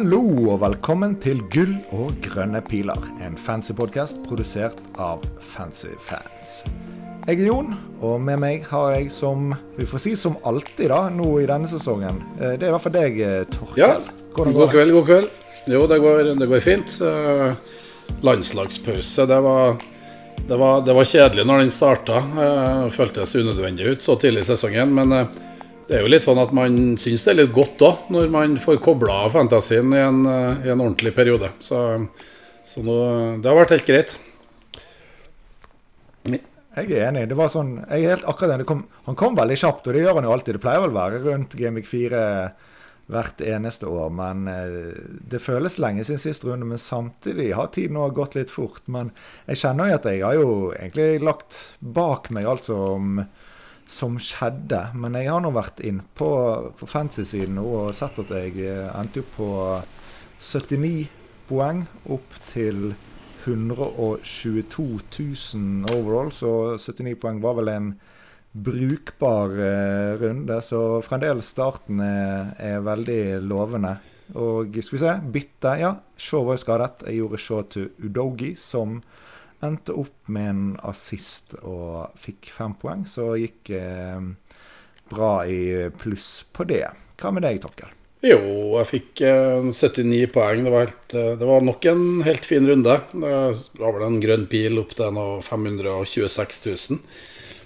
Hallo og velkommen til Gull og grønne piler, en fancy podkast produsert av fancy fans. Jeg er Jon, og med meg har jeg som vi får si som alltid da, nå i denne sesongen. eh, Det er i hvert fall deg, eh, Torkel. Ja, god kveld, god kveld. Jo, det går, det går fint. Eh, Landslagspause, det var, det var, det var kjedelig når den starta. Føltes unødvendig ut så tidlig i sesongen. Men det er jo litt sånn at man syns det er litt godt òg, når man får kobla av fantasien i en, eh, i en ordentlig periode. Så, så nå, det har vært helt greit. Jeg er enig. Det var sånn, jeg er helt akkurat enig. Kom, han kom veldig kjapt, og det gjør han jo alltid. Det pleier vel å være rundt Gameweek 4 hvert eneste år. Men eh, det føles lenge siden sist runde. Men samtidig har tiden òg gått litt fort. Men jeg kjenner jo at jeg har jo egentlig lagt bak meg alt som, som skjedde. Men jeg har nå vært inn på, på fancy-siden og sett at jeg eh, endte jo på 79 poeng opp til 122 000 overall, så 79 poeng var vel en brukbar eh, runde. Så fremdeles starten er, er veldig lovende. Og skal vi se, bytte Ja, Shaw var skadet. Jeg gjorde Shaw til Udogi, som endte opp med en assist og fikk fem poeng. Så gikk eh, bra i pluss på det. Hva med deg, Torkel? Jo, jeg fikk eh, 79 poeng. Det var, helt, eh, det var nok en helt fin runde. Det var vel en grønn pil opp til noe 526 000.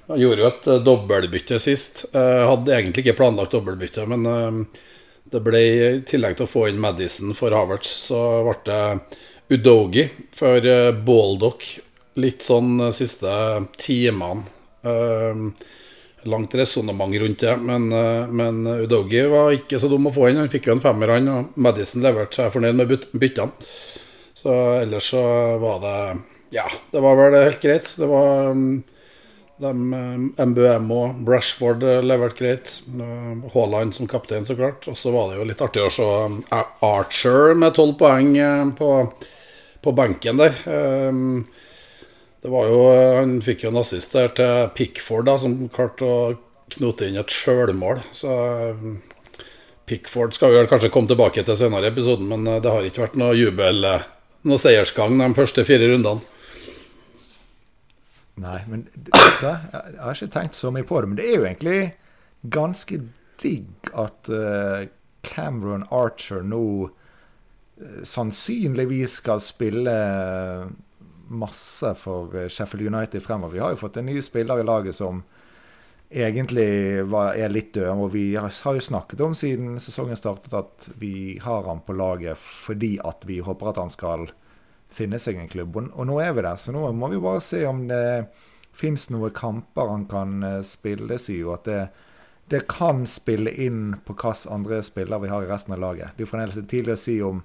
Jeg gjorde jo et eh, dobbeltbytte sist. Jeg hadde egentlig ikke planlagt dobbeltbytte, men eh, det ble i tillegg til å få inn Madison for Havertz, så ble det Udogi for eh, Baldock litt sånn de siste timene. Eh, langt resonnement rundt det, men, eh, men Udogi var ikke så dum å få inn. Han fikk jo en femmer, han, og Madison leverte seg fornøyd med byttene. Så ellers så var det Ja, det var vel helt greit. Det var de, eh, MBM og Brashford eh, leverte greit. Eh, Haaland som kaptein, så klart. Og så var det jo litt artig å se eh, Archer med tolv poeng eh, på, på benken der. Eh, Det var jo, Han fikk jo en assist der til Pickford, da, som klarte å knote inn et sjølmål. Så eh, Pickford skal vi kanskje komme tilbake til senere i episoden, men eh, det har ikke vært noe jubel, eh, noe seiersgang de første fire rundene. Nei, men det, jeg har ikke tenkt så mye på det. Men det er jo egentlig ganske digg at eh, Cameron Archer nå sannsynligvis skal spille masse for eh, Sheffield United fremover. Vi har jo fått en ny spiller i laget som egentlig er litt død. Og vi har, jo snakket om siden sesongen startet at vi har han på laget fordi at vi håper at han skal finne seg en klubb. Og, nå er vi der, så nå må vi bare se om det fins noen kamper han kan eh, spilles i, og at det, det kan spille inn på hvilke andre spillere vi har i resten av laget. Det er jo fremdeles tidlig å si om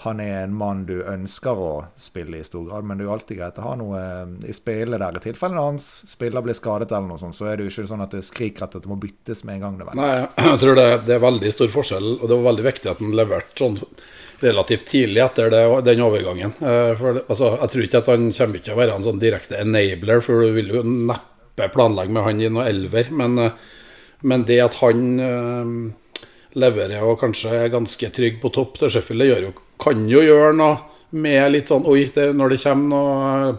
han er en mann du ønsker å spille i stor grad, men det er jo alltid greit å ha noe eh, i spillet der. I tilfelle en annen spiller blir skadet, eller noe sånt, så er det jo ikke sånn at det skriker etter at det må byttes med en gang. det vel. Nei, jeg tror det, det er veldig stor forskjell, og det var veldig viktig at han leverte sånn relativt tidlig etter det, den overgangen. Eh, For, altså, jeg tror ikke at han kommer til å være en sånn direkte enabler, for du vil jo neppe planlegge med han i noe elver. Men, eh, men det at han leverer og kanskje er ganske trygg på topp til Sheffield, det gjør jo, kan jo gjøre noe med litt sånn Oi, det, når det kommer noe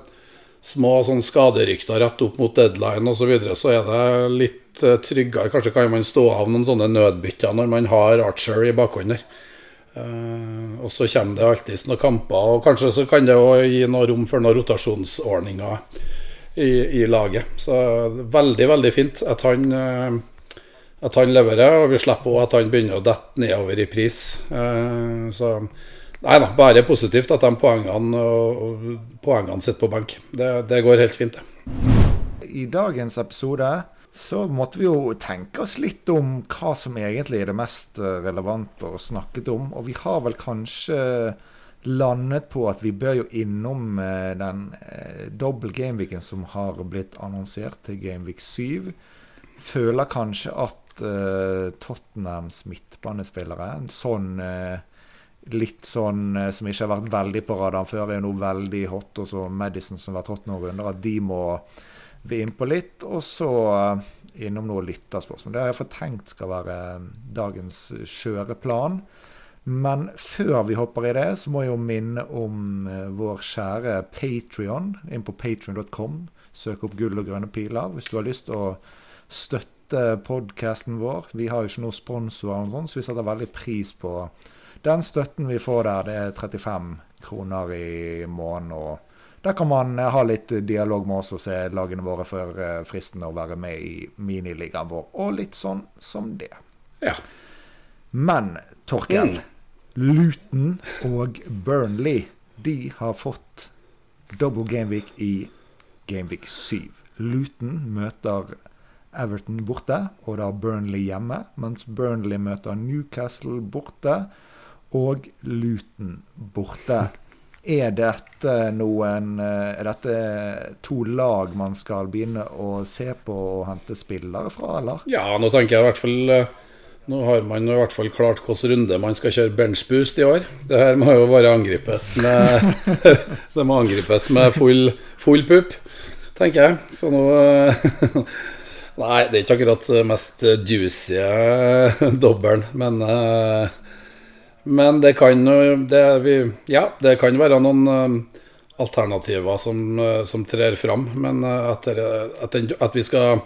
små sånn skaderykter rett opp mot deadline osv., så, videre, så er det litt eh, tryggere. Kanskje kan man stå av noen sånne nødbytter når man har Archer i bakhånd der. Eh, og så kommer det alltid noen kamper, og kanskje så kan det også gi noe rom for noen rotasjonsordninger i, i laget. Så veldig, veldig fint at han, uh, at han leverer, og vi slipper òg at han begynner å dette nedover i pris. Uh, så nei da, bare positivt at de poengene, poengene sitter på benk. Det, det går helt fint, det. I dagens episode så måtte vi jo tenke oss litt om hva som egentlig er det mest eh, relevante å snakke om. Og vi har vel kanskje landet på at vi bør jo innom eh, den dobbelt dobbel gameweeken som har blitt annonsert til gameweek 7. Føler kanskje at uh, Tottenhams midtbanespillere, sånn eh, litt sånn eh, som ikke har vært veldig på radaren før, er jo nå veldig hot, og så Madison som har vært hot noen runder, at de må vi inn på litt, og så eh, innom noen lytterspørsmål. Det har jeg fått tenkt skal være dagens kjøreplan. Men før vi hopper i det, så må jeg jo minne om eh, vår kjære Patrion. Inn på patrion.com. Søk opp Gull og grønne piler hvis du har lyst til å støtte podkasten vår. Vi har jo ikke noen sponsorer, så vi setter veldig pris på den støtten vi får der. Det er 35 kroner i måneden. og der kan man eh, ha litt dialog med oss og se lagene våre før eh, fristen å være med i miniligaen vår, og litt sånn som det. Ja. Men Torkel, Mm. Luton og Burnley de har fått double gameweek i gameweek 7. Luton møter Everton borte, og da Burnley hjemme. Mens Burnley møter Newcastle borte og Luton borte. Er dette noen eh, Er dette to lag man skal begynne å se på og hente spillere fra, eller? Ja, nå tenker jeg i hvert fall eh, Nå har man i hvert fall klart hvilken runde man skal kjøre benchboost i år. Det her må jo bare angripes med Det må angripes med full, full pupp, tenker jeg. Så nå eh, Nei, det er ikke akkurat mest juicy dobbelen, men eh, Men det kan jo Ja, det kan være noen eh, alternativer som, eh, som trer fram, men eh, at, det, at, den, at vi skal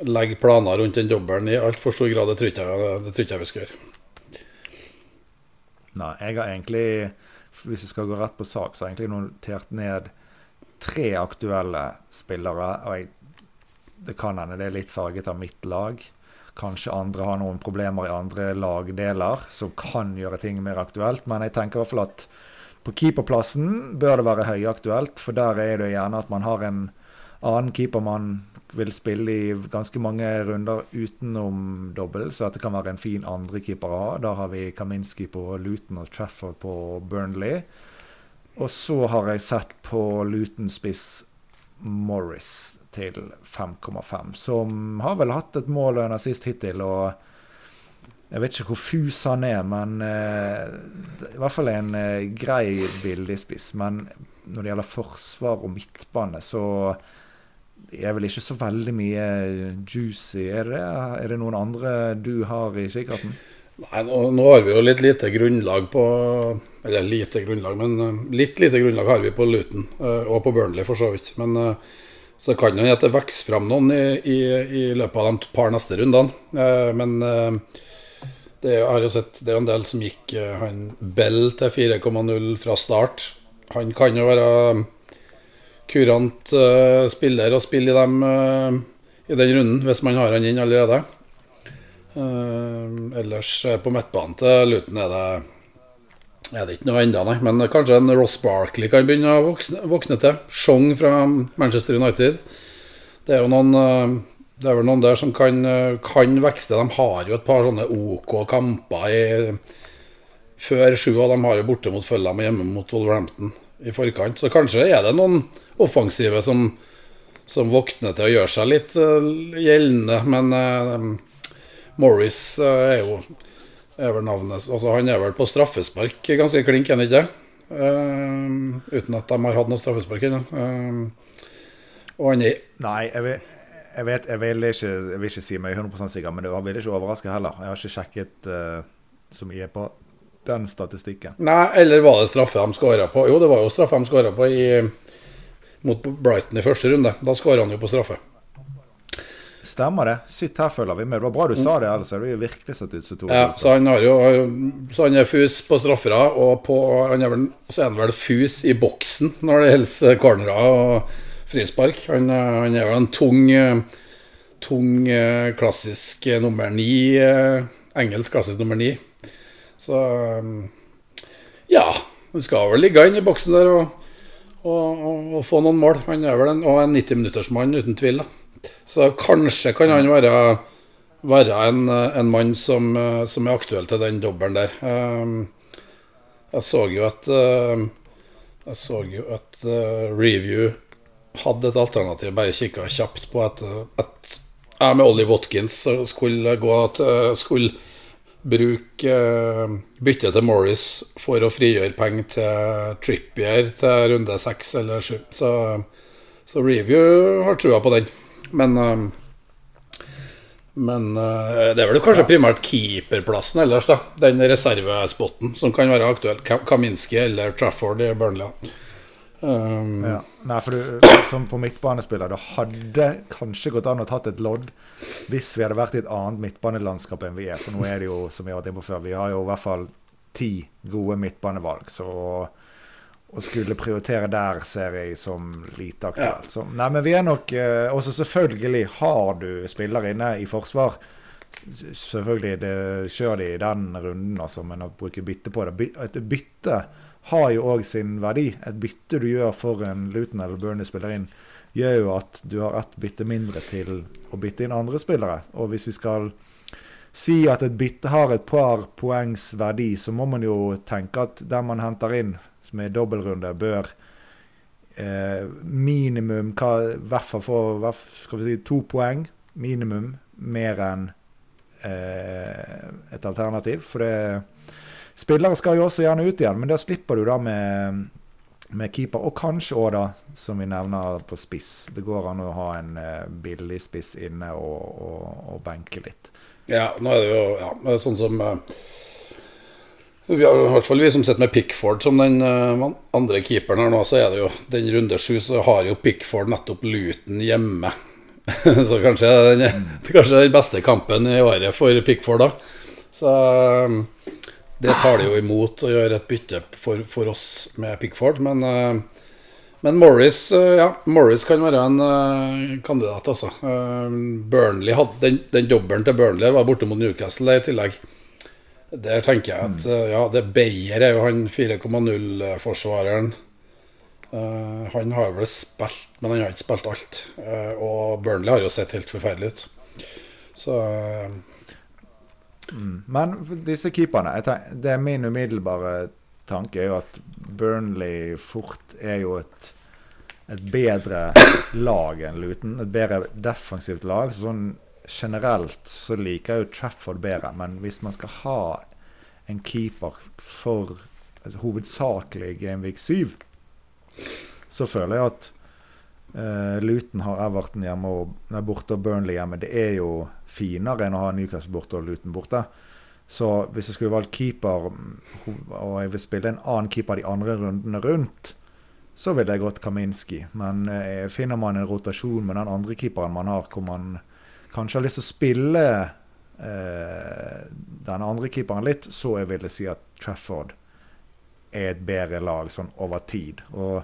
legge planer rundt den dobbelen i altfor stor grad, det tror jeg, ikke vi skal gjøre. Nei, jeg har egentlig, hvis jeg skal gå rett på sak, så har jeg egentlig notert ned tre aktuelle spillere. Og jeg, det kan hende det er litt farget av mitt lag. Kanskje andre har noen problemer i andre lagdeler som kan gjøre ting mer aktuelt. Men jeg tenker i hvert fall at på keeperplassen bør det være høyaktuelt. For der er det gjerne at man har en annen keeper man vil spille i ganske mange runder utenom dobbel, så dette det kan være en fin andrekeeper å ha. Da har vi Kaminski på Luton og Trafford på Burnley. Og så har jeg sett på Luton-spiss Morris til 5,5, som har vel hatt et mål under sist hittil. og jeg vet ikke hvor fus han er, men uh, i hvert fall en uh, grei billigspiss. Men når det gjelder forsvar og midtbane, så er vel ikke så veldig mye juicy. Er det, er det noen andre du har i kikkerten? Nei, nå, nå har vi jo litt lite grunnlag på Eller lite grunnlag, men eh, litt lite grunnlag har vi på Luton, og på Burnley for så vidt. Men så kan jo hende at det vokser fram noen i, i, i løpet av de par neste rundene. Eh, Men eh, det, har jo sett, det er en del som gikk eh, han Bell til 4,0 fra start. Han kan jo være kurant spiller og spille i, dem, i den runden, hvis man har han inn allerede. Ellers på midtbanen til Luton er det er det ikke noe enda, nei. Men kanskje en Ross Barkley kan begynne å våkne, våkne til. Chong fra Manchester United. Det er jo noen eh, Det er vel noen der som kan, eh, kan vekste. De har jo et par sånne OK kamper i før sju, og de har jo borte mot Fulham og hjemme mot Wolverhampton i forkant. Så kanskje er det noen offensive som, som våkner til å gjøre seg litt eh, gjeldende. Men uh, Morris uh, er jo er vel navnet Altså Han er vel på straffespark ganske klink, er han ikke? Uh, uten at de har hatt noe straffespark ennå. Uh, og han er Nei, jeg vet, jeg, vet, jeg, vil ikke, jeg vil ikke si meg 100% sikker, men det vil ikke overraske heller. Jeg har ikke sjekket uh, så mye på den statistikken. Nei, eller var det straffe de skåra på? Jo, det var jo straffe de skåra på i, mot Brighton i første runde. Da skåra han jo på straffe. Stemmer det. Sitt her, følger vi med. Det var bra du sa det, ellers hadde det jo virkelig sett ut som to. Ja, så han har jo Så han er fus på straffer, og på, han er vel, så er han vel fus i boksen når det gjelder cornerer og frispark. Han, han er jo en tung, tung klassisk nummer ni. Engelsk klassisk nummer ni. Så ja. Han skal vel ligge inn i boksen der og, og, og, og få noen mål. Han er vel en, og en 90-minuttersmann, uten tvil. da så kanskje kan han være, være en, en, mann som, som, er aktuell til den dobbelen der. Jeg så jo at Jeg så jo at Review hadde et alternativ, bare kikka kjapt på at, at jeg med Ollie Watkins skulle gå til Skulle bruke bytte til Morris for å frigjøre penger til Trippier til runde seks eller sju. Så, så Review har trua på den. Men, Men uh, det er vel kanskje primært keeperplassen ellers, da. Den reservespotten som kan være aktuell. Kaminski eller Trafford i Burnley. Um, ja. Nei, for du, som på midtbanespiller, det hadde kanskje gått an å tatt et lodd hvis vi hadde vært i et annet midtbanelandskap enn vi er. For nå er det jo, som vi har vært inne på før, vi har jo i hvert fall ti gode midtbanevalg. Så å skulle prioritere der ser jeg som lite aktuelt. Ja. nei, men vi er nok eh, også selvfølgelig har du spillere inne i forsvar. Selvfølgelig, det kjører de i den runden, altså, men å bruke bytte på det Et bytte har jo òg sin verdi. Et bytte du gjør for en Luton eller Burnley-spiller inn, gjør jo at du har ett bytte mindre til å bytte inn andre spillere. Og hvis vi skal si at et bytte har et par poengs verdi, så må man jo tenke at den man henter inn, er dobbeltrunde, bør eh, minimum hva, hvert fall få skal vi si, to poeng minimum mer enn eh, et alternativ. For det Spillere skal jo også gjerne ut igjen, men da slipper du da med, med keeper. Og kanskje òg, da, som vi nevner, på spiss. Det går an å ha en uh, billig spiss inne og, og, og, benke litt. Ja, nå er det jo ja, sånn som uh, vi har, I hvert fall vi som sitter med Pickford som den uh, andre keeperen her nå, så er det jo den runde sju, så har jo Pickford nettopp Luton hjemme. så kanskje den, kanskje den beste kampen i året for Pickford da. Så det tar det jo imot å gjøre et bytte for, for oss med Pickford. Men, uh, men Morris, uh, ja, Morris kan være en uh, kandidat, altså. Burnley hadde, Den, den dobbelen til Burnley var borte mot Newcastle i tillegg. Der tenker jeg at ja, det Beyer er jo han 4,0-forsvareren. han har vel spilt, men han har ikke spilt alt. og Burnley har jo sett helt forferdelig ut. Så Mm. Men disse keeperne Det er min umiddelbare tanke er jo at Burnley fort er jo et, et bedre lag enn Luton. Et bedre defensivt lag. Sånn generelt så liker jo Trafford bedre. Men hvis man skal ha en keeper for altså, hovedsakelig Gameweek 7, så føler jeg at uh, Luton har Everton hjemme og nei, borte og Burnley hjemme. Det er jo finere enn å ha Newcastle borte og Luton borte. Så hvis jeg skulle valgt keeper, og jeg vil spille en annen keeper de andre rundene rundt, så ville jeg gått Kaminski. Men eh, finner man en rotasjon med den andre keeperen man har, hvor man kanskje har lyst til å spille eh, den andre keeperen litt, så jeg ville si at Trafford er et bedre lag sånn over tid. Og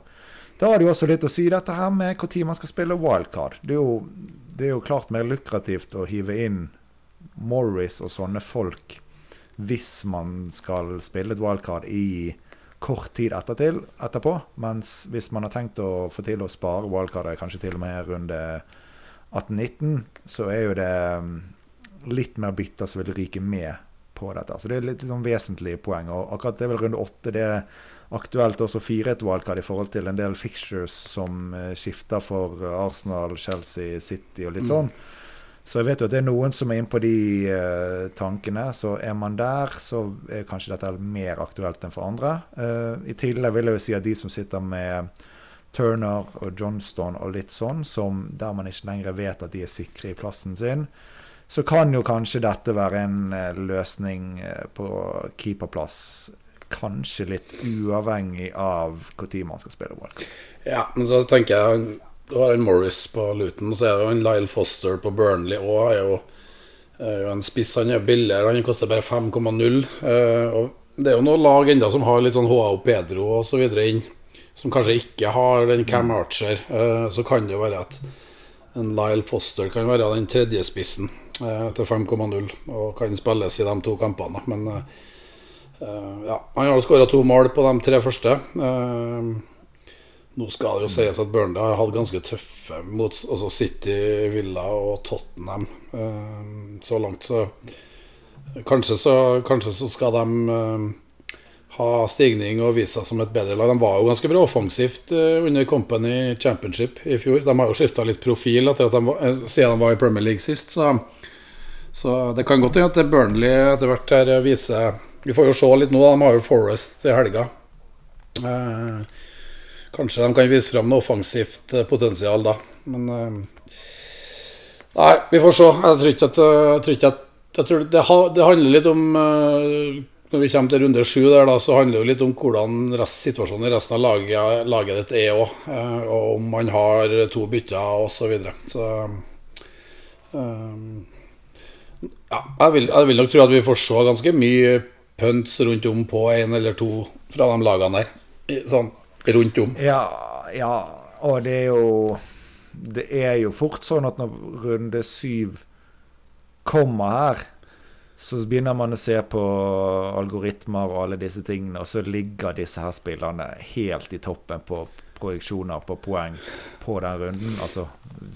da har det jo også litt å si dette her med når man skal spille wildcard. Det er jo det er jo klart mer lukrativt å hive inn Morris og sånne folk hvis man skal spille et wildcard i kort tid etterpå. Mens hvis man har tenkt å få til å spare wildcardet kanskje til og med runde 18-19, så er jo det mm, litt mer bytter som vil ryke med på dette. Så det er litt, litt sånn vesentlige poeng. Og akkurat det er vel runde åtte. Det er aktuelt også fire et wildcard i forhold til en del fixtures som uh, skifter for Arsenal, Chelsea, City og litt mm. sånn. Så jeg vet jo at det er noen som er inne på de uh, tankene. Så er man der, så er kanskje dette mer aktuelt enn for andre. Uh, I tillegg vil jeg jo si at de som sitter med Turner og Johnston og litt sånn, som der man ikke lenger vet at de er sikre i plassen sin, så kan jo kanskje dette være en løsning på keeperplass kanskje litt uavhengig av når man skal spille ball. Ja, men så tenker jeg Du har en Morris på Luton, så er det jo en Lyle Foster på Burnley òg. Er, er, jo en spiss. Han er billigere, han koster bare 5,0. Eh, og det er jo noen lag enda som har litt sånn HA Pedro og så videre inn, som kanskje ikke har den Cam Archer. Eh, så kan det jo være at en Lyle Foster kan være den tredje spissen eh, til 5,0 og kan spilles i de to kampene. Men eh, ja, Han har skåra to mål på de tre første. Nå skal det jo sies at Burnley har hatt ganske tøffe mot også City, Villa og Tottenham så langt, så kanskje, så kanskje så skal de ha stigning og vise seg som et bedre lag. De var jo ganske bra offensivt under Company Championship i fjor. De har jo skifta litt profil etter at de var, siden de var i Premier League sist, så, så det kan godt hende at Burnley etter hvert her viser vi får jo se litt nå. De har jo Forest i helga. Eh, kanskje de kan vise fram noe offensivt eh, potensial da. Men eh, Nei, vi får se. Jeg tror ikke at, jeg tror ikke at jeg tror det, det, handler litt om Når vi kommer til runde sju, der, da, så handler det jo litt om hvordan rest, situasjonen i resten av laget, laget ditt er òg. Eh, og om man har to bytter osv. Så, videre. så um, ja, jeg vil, jeg vil, nok tro at vi får se ganske mye punts rundt om på én eller to fra de lagene der. Sånn rundt om. Ja, ja, og det er jo Det er jo fort sånn at når runde syv kommer her, så begynner man å se på algoritmer og alle disse tingene, og så ligger disse her spillerne helt i toppen på projeksjoner på poeng på den runden. Altså,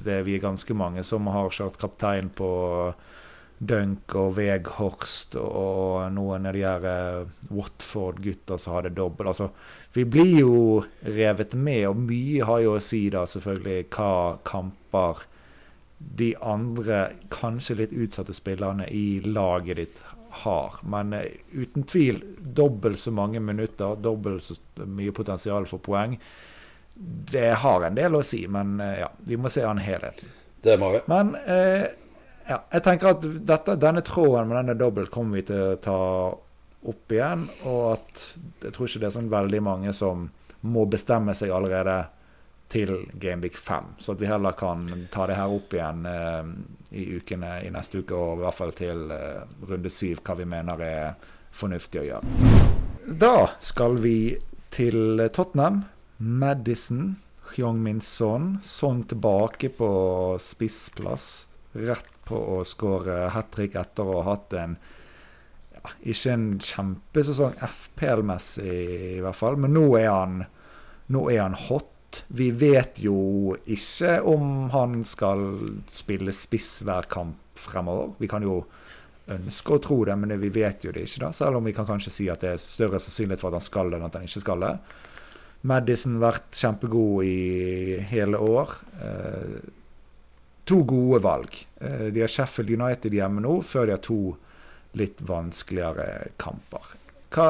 det vi ganske mange som har kjørt kaptein på Dunk og Veghorst og noen av de her uh, Watford-gutta som hadde dobbel. Altså, vi blir jo revet med, og mye har jo å si da selvfølgelig hva kamper de andre, kanskje litt utsatte spillerne i laget ditt har. Men uh, uten tvil dobbelt så mange minutter, dobbelt så mye potensial for poeng. Det har en del å si, men uh, ja, vi må se an helheten. Det må vi. Men uh, ja, jeg tenker at dette, denne tråden med denne dobbelt kommer vi til å ta opp igjen. Og at jeg tror ikke det er sånn veldig mange som må bestemme seg allerede til Gameweek 5. Så at vi heller kan ta det her opp igjen eh, i ukene i neste uke, og i hvert fall til eh, runde syv, hva vi mener er fornuftig å gjøre. Da skal vi til Tottenham. Madison, Hyung-Min Son. Son tilbake på spissplass. Rett på å skåre hat trick etter å ha hatt en ja, Ikke en kjempesesong FPL-messig, i hvert fall, men nå er han, nå er han hot vi vet jo ikke om han skal spille spiss hver kamp fremover. Vi kan jo ønske å tro det, men vi vet jo det ikke. da, Selv om vi kan kanskje si at det er større sannsynlighet for at han skal det enn at han ikke skal det. Madison vært kjempegod i hele år. Eh, to gode valg. Eh, de har Sheffield United hjemme nå, før de har to litt vanskeligere kamper. Hva,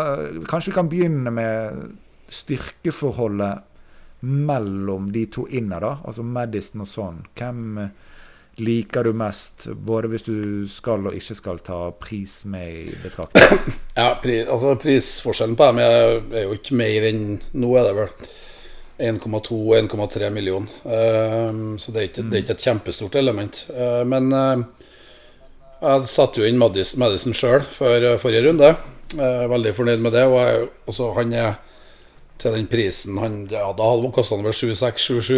kanskje vi kan begynne med styrkeforholdet mellom de to innad, altså Madison og sånn. Hvem liker du mest, både hvis du skal og ikke skal ta pris med i betraktning? Ja, pri, altså prisforskjellen på dem er, er, jo ikke mer enn Nå er det vel 1,2-1,3 millioner. Uh, så det er, ikke, det er, ikke, et kjempestort element. Uh, men uh, jeg satte jo inn Madison sjøl for forrige runde. veldig fornøyd med det. Og jeg, også, han er til den prisen han, ja, Da kosta han vel 7-6-7-7.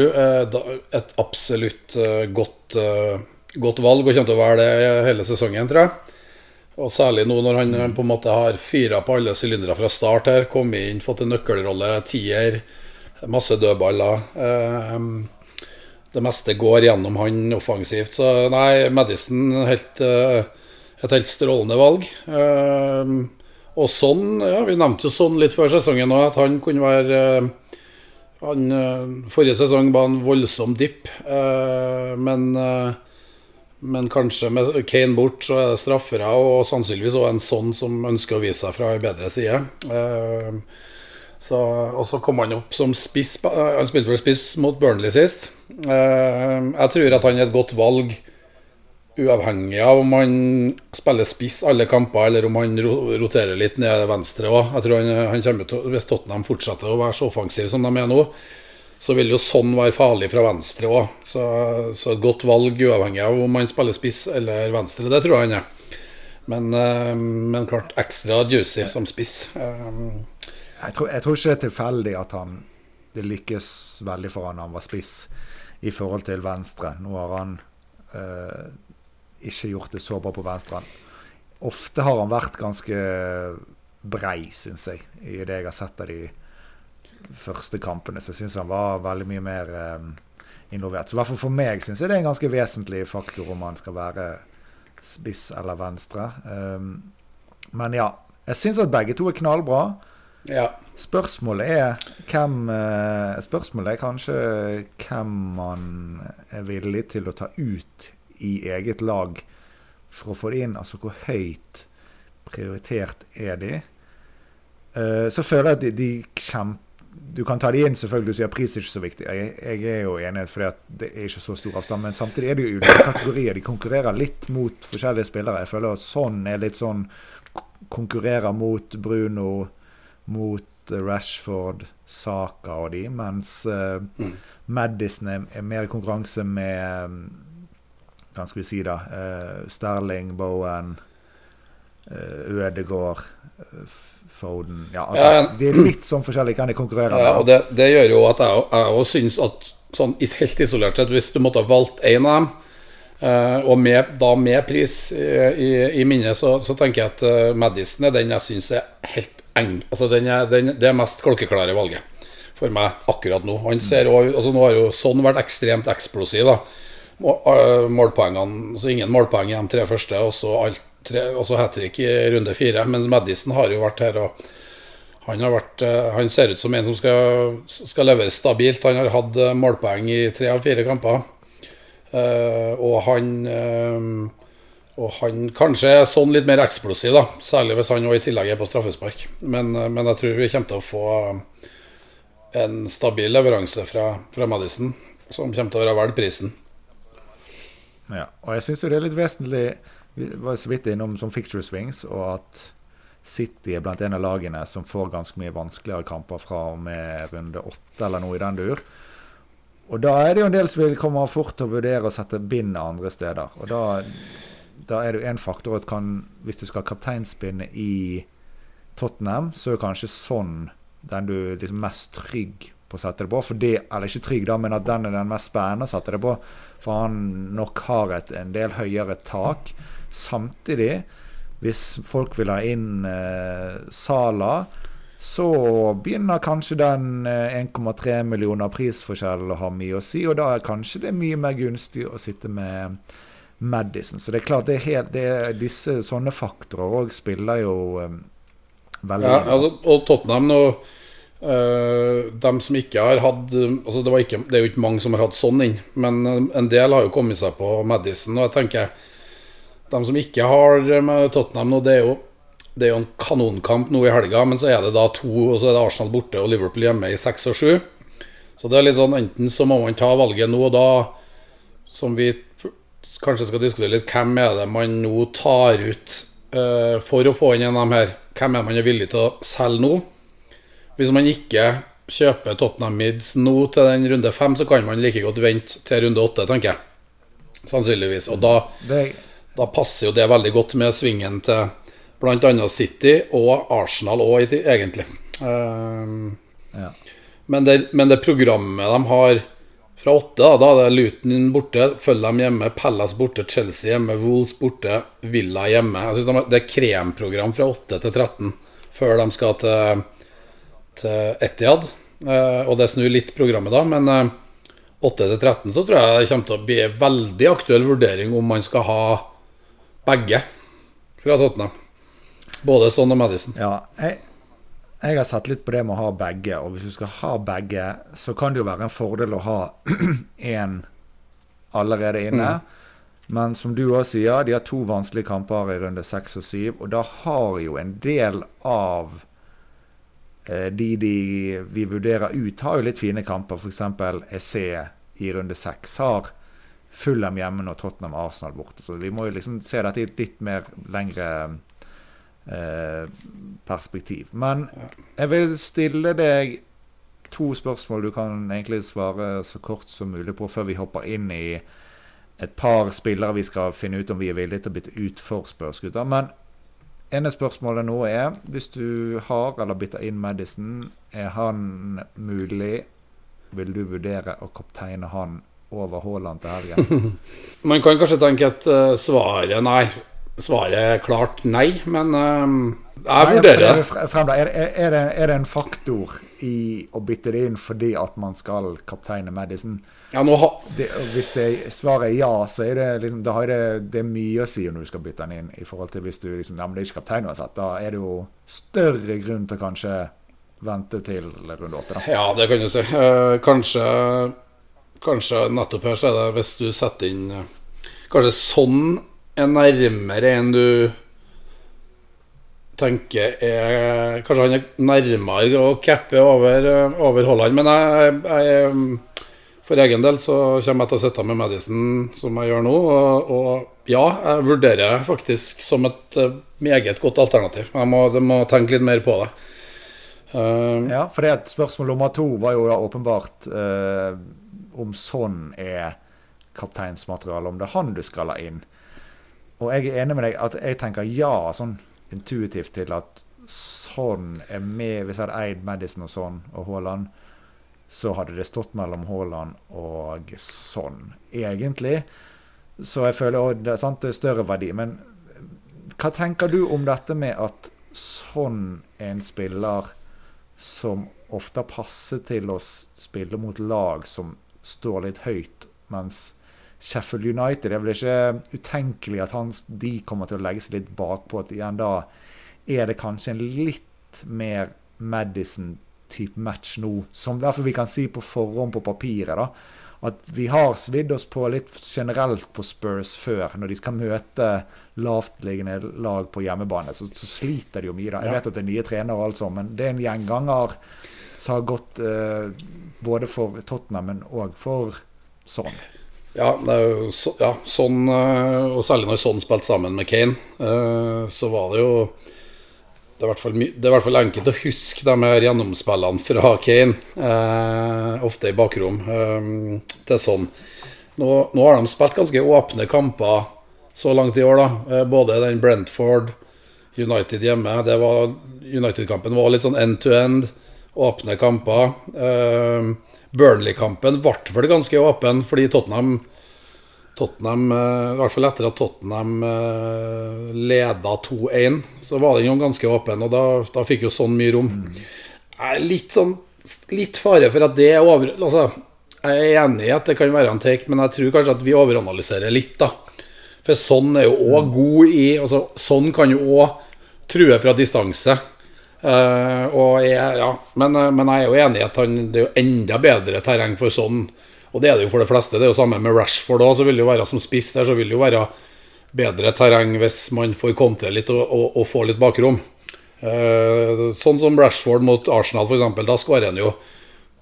et absolutt eh, godt, eh, godt, valg, og kommer til å være det hele sesongen, tror jeg. Og Særlig nå når han på en måte har fyra på alle sylindere fra start her. Kommet inn, fått en nøkkelrolle, tier, masse dødballer. Det meste går gjennom han offensivt. Så nei, Madison helt, et helt strålende valg. Og sånn, ja, Vi nevnte jo sånn litt før sesongen òg, at han kunne være eh, han, eh, Forrige sesong var en voldsom dipp, eh, men, men kanskje med Kane bort, så er det straffere, og sannsynligvis òg en sånn som ønsker å vise seg fra en bedre side. Så, og så kom han opp som spiss. Han spilte vel spiss mot Burnley sist. Jeg tror at han er et godt valg uavhengig av om han spiller spiss alle kamper, eller om han roterer litt ned venstre òg. Jeg tror han, han kommer til, Hvis Tottenham fortsetter å være så offensive som de er nå, så vil jo sånn være farlig fra venstre òg. Så, så, et godt valg uavhengig av om han spiller spiss eller venstre, det tror jeg han er. Men, eh, men klart ekstra juicy som spiss. Eh, jeg tror, jeg tror ikke det er tilfeldig at han det lykkes veldig for han han var spiss i forhold til venstre. Nå har han uh, ikke gjort det så bra på venstre. Ofte har han vært ganske brei, syns jeg, i det jeg har sett av de første kampene. Så jeg syns han var veldig mye mer eh, involvert. Så i hvert fall for meg syns jeg det er en ganske vesentlig faktor om han skal være spiss eller venstre. Um, men ja, jeg syns at begge to er knallbra. Ja. Spørsmålet er hvem uh, Spørsmålet er kanskje hvem man er villig til å ta ut i eget lag for å få det inn. Altså hvor høyt prioritert er de? Uh, så føler jeg at de, de kjemper du kan ta de inn, selvfølgelig. Du sier pris er ikke så viktig. Jeg, jeg er jo enig, for det er ikke så stor avstand. Men samtidig er det jo ulike kategorier. De konkurrerer litt mot forskjellige spillere. Jeg føler at sånn er litt sånn Konkurrerer mot Bruno, mot Rashford, Saka og de, mens uh, mm. Madison er, er, mer i konkurranse med Hva skal vi si, da? Uh, Sterling, Bowen, uh, Ødegård. Uh, Foden ja, altså, ja, De er litt sånn forskjellige, kan de konkurrere ja, og det, det, gjør jo at jeg, jeg syns at sånn helt isolert sett, hvis du måtte ha valgt én av dem, og med, da med pris i, i, minnet, så, så, tenker jeg at Madison er den jeg syns er helt eng. Altså den er, den, det er mest klokkeklare valget for meg akkurat nå. Han ser også, altså Nå har jo sånn vært ekstremt eksplosiv. da eh, Målpoengene, altså Ingen målpoeng i de tre første, og så alt og så hat trick i runde fire. Mens Madison har jo vært her og han, vært, eh, han ser ut som en som skal, skal levere stabilt. Han har hatt eh, målpoeng i tre av fire kamper. Og han Og han kanskje er sånn litt mer eksplosiv, da. Særlig hvis han også i tillegg er på straffespark. Men, men, jeg tror vi kommer til å få en stabil leveranse fra, fra Madison, som kommer til å være verdt prisen. Ja, og jeg syns jo det er litt vesentlig vi var så vidt innom som fixture swings, og at City er blant en av lagene som får ganske mye vanskeligere kamper fra og med runde åtte eller noe i den dur. Og da er det jo en del som vil komme fort til å vurdere å sette bind andre steder. Og da, da er det jo én faktor at kan, hvis du skal ha kapteinspinne i Tottenham, så er det kanskje sånn den du er liksom mest trygg på å sette det på. For det, eller ikke trygg, da, men at den er den mest spennende å sette det på. For han nok har et en del høyere tak. Samtidig, hvis folk vil ha inn eh, Sala, så begynner kanskje den eh, 1,3 millioner prisforskjell å ha mye å si, og da er kanskje det mye mer gunstig å sitte med Madison. Så det er klart, det er helt, det er, disse sånne faktorer òg spiller jo eh, veldig Ja, altså, og Tottenham nå Uh, dem som ikke har hatt altså det, ikke, det, er jo ikke mange som har hatt sånn inn, men en del har jo kommet seg på Madison. Og jeg tenker de som ikke har med Tottenham nå, det er jo, det er jo en kanonkamp nå i helga, men så er det da to, og så er det Arsenal borte og Liverpool hjemme i seks og sju. Så det er litt sånn enten så må man ta valget nå, og da, som vi kanskje skal diskutere litt, hvem er det man nå tar ut uh, for å få inn en av dem her? Hvem er man er villig til å selge nå? Hvis man ikke kjøper Tottenham Mids nå til den runde fem, så kan man like godt vente til runde åtte, tenker jeg. Sannsynligvis. Og da det da passer jo det veldig godt med svingen til bl.a. City og Arsenal òg, egentlig. Um, ja. men, det, men, det, programmet de har fra åtte, da, da er det Luton borte, følger dem hjemme, Palace borte, Chelsea hjemme, Wolves borte, Villa hjemme. Jeg synes de, Det er kremprogram fra 8 til 13 før de skal til, til Etiad. Uh, og det snur litt programmet da, men uh, 8 til 13 så tror jeg det kommer til å bli en veldig aktuell vurdering om man skal ha begge fra Tottenham. Både Son og Madison. Ja, jeg, jeg, har sett litt på det med å ha begge. Og hvis du skal ha begge, så kan det jo være en fordel å ha én allerede inne. Mm. Men som du òg sier, de har to vanskelige kamper i runde seks og syv. Og da har jo en del av eh, de, de vi vurderer ut, har jo litt fine kamper. F.eks. EC i runde seks har Fulham hjemme og Tottenham Arsenal borte. Så vi må jo liksom se dette i et litt mer lengre eh, perspektiv. Men jeg vil stille deg to spørsmål du kan egentlig svare så kort som mulig på før vi hopper inn i et par spillere vi skal finne ut om vi er villige til å bytte ut for spørsmålsgutter. Men ene spørsmålet nå er, hvis du har eller bytter inn Madison, er han mulig? Vil du vurdere å kapteine han over Haaland til helgen? Man kan kanskje tenke at uh, svaret nei. Svaret klart nei, men uh, jeg vurderer det. Er, er, det. er det en faktor i å bytte det inn fordi at man skal kapteine Madison? Ja, ha... det, hvis det, svaret er ja, så er det, liksom, det, det er mye å si når du skal bytte den inn. I forhold til hvis du liksom, ja, men det er ikke kaptein uansett. Da er det jo større grunn til å kanskje vente til runde åtte. Ja, det kan du si. Eh, kanskje Kanskje nettopp her så er det hvis du setter inn Kanskje sånn er nærmere enn du tenker er Kanskje han er nærmere å cappe over, over Holland, men jeg, jeg, for egen del så kommer jeg til å sitte med Madison som jeg gjør nå. Og, og ja, jeg vurderer faktisk som et eh, meget godt alternativ. Jeg må, jeg må tenke litt mer på det. Uh, ja, for det spørsmål nummer to var jo da åpenbart uh, om sånn er kapteinsmateriale, om det er han du skal la inn. Og jeg er enig med deg at jeg tenker ja, sånn intuitivt til at sånn er med Hvis jeg hadde eid Madison og sånn og Haaland, så hadde det stått mellom Haaland og sånn, egentlig. Så jeg føler òg det, det er større verdi. Men hva tenker du om dette med at sånn en spiller som ofte passer til å spille mot lag som står litt høyt, mens Sheffield United. Det er vel ikke utenkelig at han, de kommer til å legge seg litt bakpå. at igjen Da er det kanskje en litt mer Madison-type match nå. Som derfor vi kan si på forhånd på papiret. da, At vi har svidd oss på litt generelt på Spurs før. Når de skal møte lavtliggende lag på hjemmebane, så, så sliter de jo mye. da. Jeg vet at det er nye trenere, og alt sånt, men det er en gjenganger som har gått eh, både for Tottenham, men òg for sånn. Ja, det så, ja, sånn Og særlig når sånn spilte sammen med Kane, eh, så var det jo det er, i hvert fall enkelt å huske de her gjennomspillene fra Kane, eh, ofte i bakrom, eh, til sånn. Nå, nå, har de spilt ganske åpne kamper så langt i år, da. Eh, både den Brentford, United hjemme United-kampen var litt sånn end to end, åpne kamper. Eh, Burnley-kampen ble vel ganske åpen, fordi Tottenham Tottenham, eh, I hvert fall etter at Tottenham eh, leda 2-1, så var den jo ganske åpen, og da, da fikk jo sånn mye rom. Er litt sånn Litt fare for at det er over... Altså, jeg er enig i at det kan være en take, men jeg tror kanskje at vi overanalyserer litt, da. For sånn er jo òg god i altså, Sånn kan jo òg true fra distanse. Uh, og jeg, ja, men, men, jeg er jo enig i at han, det er jo enda bedre terreng for sånn. Og det er det jo for de fleste. Det er jo samme med Rashford òg. Så vil det jo være som spiss der, så vil det jo være bedre terreng hvis man får kontre litt og, og, og få litt bakrom. Eh, sånn som Rashford mot Arsenal, f.eks. Da skårer han jo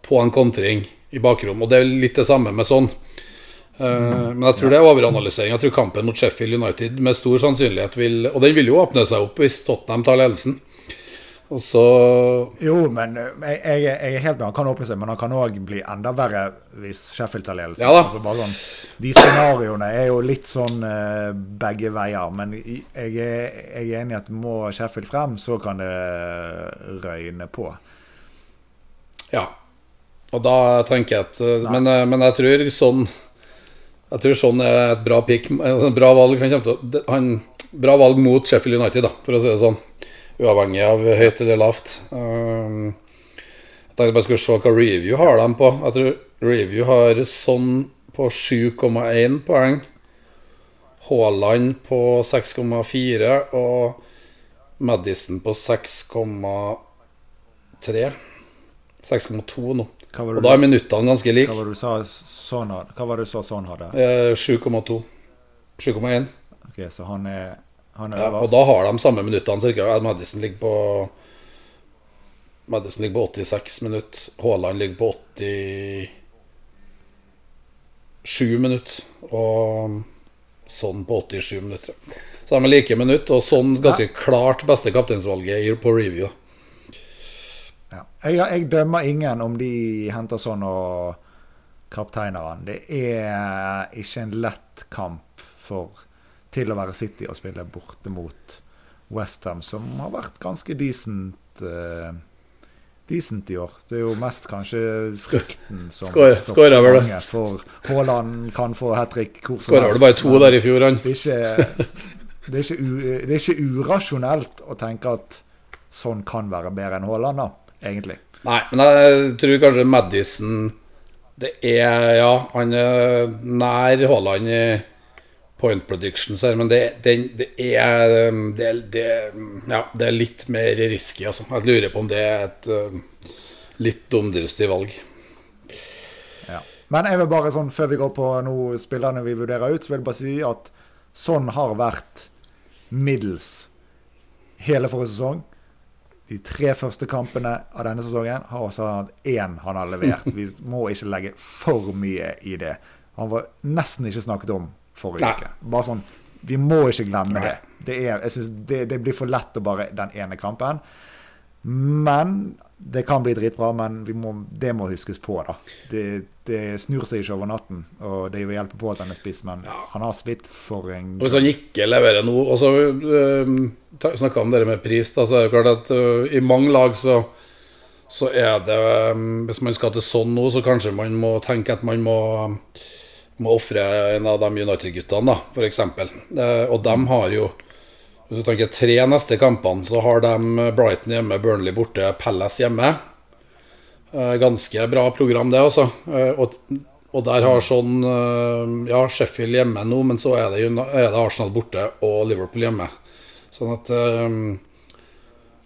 på en kontring i bakrom. Og det er litt det samme med sånn. Uh, men jeg tror det er overanalysering. Jeg tror kampen mot Sheffield United med stor sannsynlighet vil Og den vil jo åpne seg opp hvis Tottenham tar ledelsen. Og så Jo, men eh, jeg, jeg, jeg er helt med. Han kan åpne seg, men han kan òg bli enda verre hvis Sheffield tar ledelsen. Ja, altså sånn, de scenarioene er jo litt sånn uh, begge veier. Men jeg er, jeg er enig i at må Sheffield frem, så kan det røyne på. Ja. Og da tenker jeg at uh, men, uh, men, jeg tror sånn Jeg tror sånn er et bra pick. Altså, bra valg. Han til, han, bra valg mot Sheffield United, da, for å si det sånn uavhengig av høyt eller lavt. Um, jeg tenkte bare skulle se hva review har de på. Jeg tror review har sånn på 7,1 poeng. Haaland på 6,4 og Madison på 6,3. 6,2 nå. Og da er minuttene ganske like. Hva var du sa sånn, hva var det du sa sånn hadde? Eh, 7,2. 7,1. Ok, så han er ja, og da har de samme minuttene ca. Madison ligger på Madison ligger på 86 minutter. Haaland ligger på 87 minutter. Og sånn på 87 minutter. Så de er like minutter, og sånn ganske ja. klart beste kapteinsvalget på review. Ja. Jeg, jeg, dømmer ingen om de henter sånn og kapteinerne. Det er ikke en lett kamp for til å være City og spille borte mot Westham, som har vært ganske decent. Uh, decent i år. Det er jo mest kanskje frykten som Skåra vel det. For Haaland kan få hat trick. Skåra vel bare to der i fjor, han. Det er, ikke, det, er u, det er ikke urasjonelt å tenke at sånn kan være bedre enn Haaland, da, egentlig. Nei, men jeg tror kanskje Madison Det er Ja, han er nær Haaland i point predictions her, men det, det, det, er, det, det, ja, det er litt mer risky, altså. Jeg lurer på om det er et uh, litt dumdristig valg. Ja. Men jeg vil bare sånn, før vi går på noe spillerne vi vurderer ut, så vil jeg bare si at sånn har vært middels hele forrige sesong. De tre første kampene av denne sesongen har også hatt én han har levert. Vi må ikke legge for mye i det. Han var nesten ikke snakket om forrige Nei. uke. Bare sånn, Vi må ikke glemme Nei. det. Det, er, jeg det. Det blir for lett å bare den ene kampen. Men det kan bli dritbra, men vi må, det må huskes på, da. Det, det snur seg ikke over natten, og det vil hjelpe på at han er spiss, men han har slitt for en Og Hvis han ikke leverer noe Og så øh, snakka om det med pris, da, så er det klart at øh, i mange lag så så er det øh, Hvis man skal til sånn nå, så kanskje man må tenke at man må må ofre en av de United-guttene, da, f.eks. Uh, og de har jo Hvis du tenker tre neste kampene, så har de Brighton hjemme, Burnley borte, Palace hjemme. Eh, Ganske bra program, det, altså. Eh, Og, og der har sånn eh, Ja, Sheffield hjemme nå, men så er det, er det Arsenal borte og Liverpool hjemme. Sånn at um,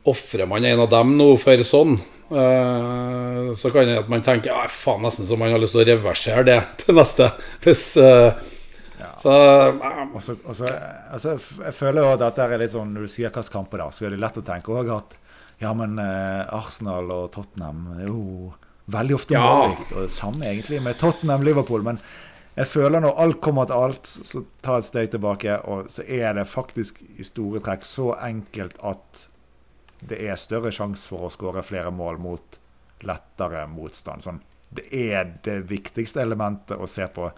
Ofrer man en av dem nå for sånn, eh, så kan det at man tenker ja, faen, nesten så man har lyst til å reversere det til neste. Hvis ja. Så um. også, også, altså, jeg føler jo at dette er litt sånn Når du sier hvilke kamper da, så er det lett å tenke også at ja, men eh, Arsenal og Tottenham er jo veldig ofte Ja. målrikt. Og det samme egentlig med Tottenham-Liverpool. Men jeg føler når alt kommer til alt, så ta et steg tilbake, og så er det faktisk i store trekk så enkelt at det er større sjanse for å skåre flere mål mot lettere motstand. Sånn, det er det viktigste elementet å se på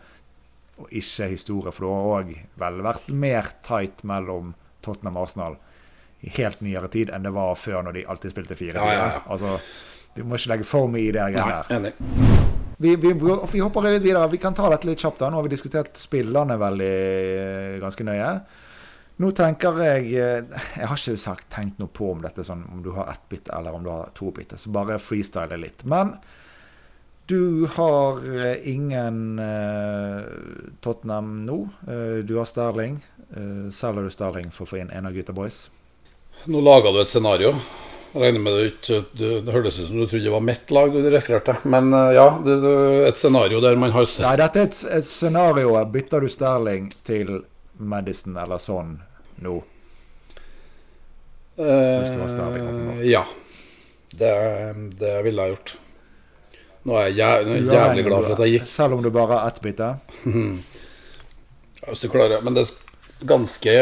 og ikke historie, for det har òg vel vært mer tight mellom Tottenham og Arsenal i helt nyere tid enn det var før, når de alltid spilte fire. Ja, ja, ja. Altså, vi må ikke legge for mye i det greiene der. Vi, vi, vi hopper litt videre. Vi kan ta dette litt kjapt. da. Nå har vi diskutert spillerne veldig eh, ganske nøye. Nå tenker jeg eh, Jeg har ikke sagt, tenkt noe på om dette sånn, om du har ett bit eller om du har to bytte. Så bare freestyle litt. Men du har eh, ingen uh, Tottenham nå. Uh, du har Sterling. Uh, selger du Sterling for å få inn en av gutta boys? Nå laga du et scenario. Jeg regner med det ikke Det, Det hørtes ut som du trodde det var mitt lag du refererte. Men ja, det, det, et scenario der man har Nei, dette er et, et scenario. Bytter du Sterling til Madison eller sånn nå? Hvis du har åpenbart. Eh, Ja. Det, det ville jeg gjort. Nå er jeg jæv, nå jeg jævlig glad for at jeg gikk. Selv om du bare har ett bytte? Hvis du klarer Men det er ganske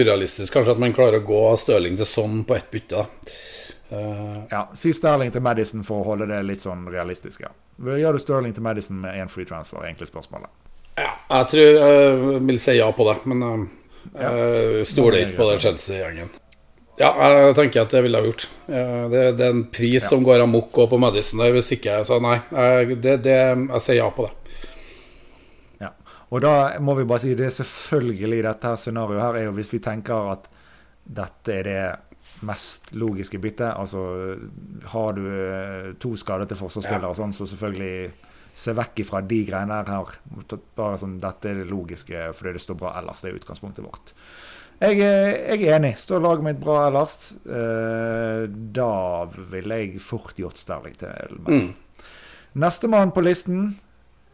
urealistisk kanskje at man klarer å gå Stirling til sånn på ett bytte. Eh, Ja, Si Sterling til Madison for å holde det litt sånn realistisk. ja. Gjør du Sterling til Madison med én free transfer? egentlig spørsmålet. Ja, jeg tror jeg vil si ja på det, men eh, jeg stoler ikke på det Chelsea-gjengen. Ja, jeg tenker at det ville jeg gjort. Eh, Det, det er en pris som går amok og på Madison der, hvis ikke Så nei, jeg, det, det, jeg sier ja på det. Ja. Og da må vi bare si det er selvfølgelig dette her scenarioet her er jo hvis vi tenker at dette er det mest logiske byttet. Altså har du eh, to skadede forsvarsspillere og sånn, så selvfølgelig se vekk ifra de greiene her. Bare sånn, Dette er det logiske fordi det står bra ellers. Det er utgangspunktet vårt. Jeg, er- jeg er enig. Står laget mitt bra ellers? Eh, da ville jeg fort gjort Sterling til Madison. Nestemann på listen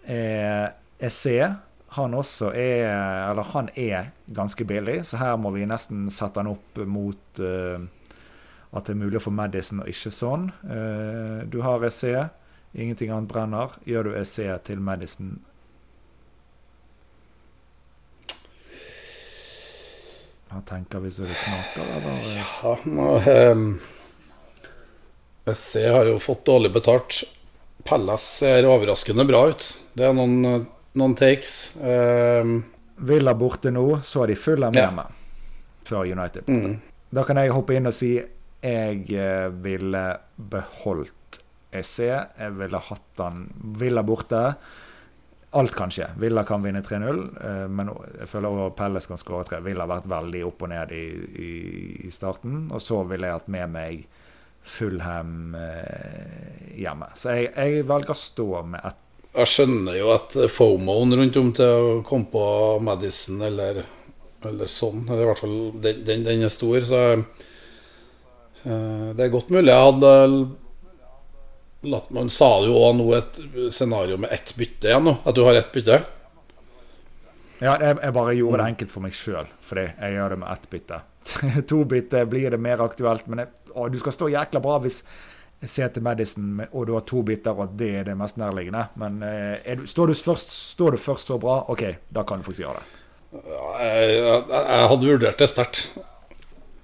er SE. Han også er Eller han er ganske billig, så her må vi nesten sette han opp mot eh, at det er mulig å få Madison og ikke sånn. Eh, du har Esse. Ingenting annet brenner. Gjør du essayet til Madison Hva tenker vi så det knaker, eller? Ja, nå, um, SC har jo fått dårlig betalt. Pallas ser overraskende bra ut. Det er noen, noen takes. Um, Villa borte nå, så er de fulle med Ja. meg før United. mm. Da kan jeg hoppe inn og si jeg eh, ville beholdt EC. Jeg ville hatt han Villa borte. Alt kan skje. Villa kan vinne 3-0, eh, men jeg føler også Pelles kan skåre 3. Villa har vært veldig opp og ned i, i, i starten. Og så ville jeg hatt med meg Fullhem eh, hjemme. Så jeg, jeg velger å stå med ett. Jeg skjønner jo at fomoen rundt om til å komme på Madison eller, eller sånn, eller i hvert fall den, den, den er stor, så eh, det er godt mulig jeg hadde latt Man sa jo òg nå et scenario med ett bytte igjen nå, at du har ett bytte. Ja, jeg, jeg bare gjorde det enkelt for meg sjøl, fordi jeg gjør det med ett bytte to bytte blir det mer aktuelt. Men jeg, å, du skal stå jækla bra hvis jeg ser til Madison og du har to biter, og det er det mest nærliggende. Men eh, du, står, du først, står, du først, så bra, OK, da kan du faktisk gjøre det. Jeg, jeg, jeg hadde vurdert det sterkt.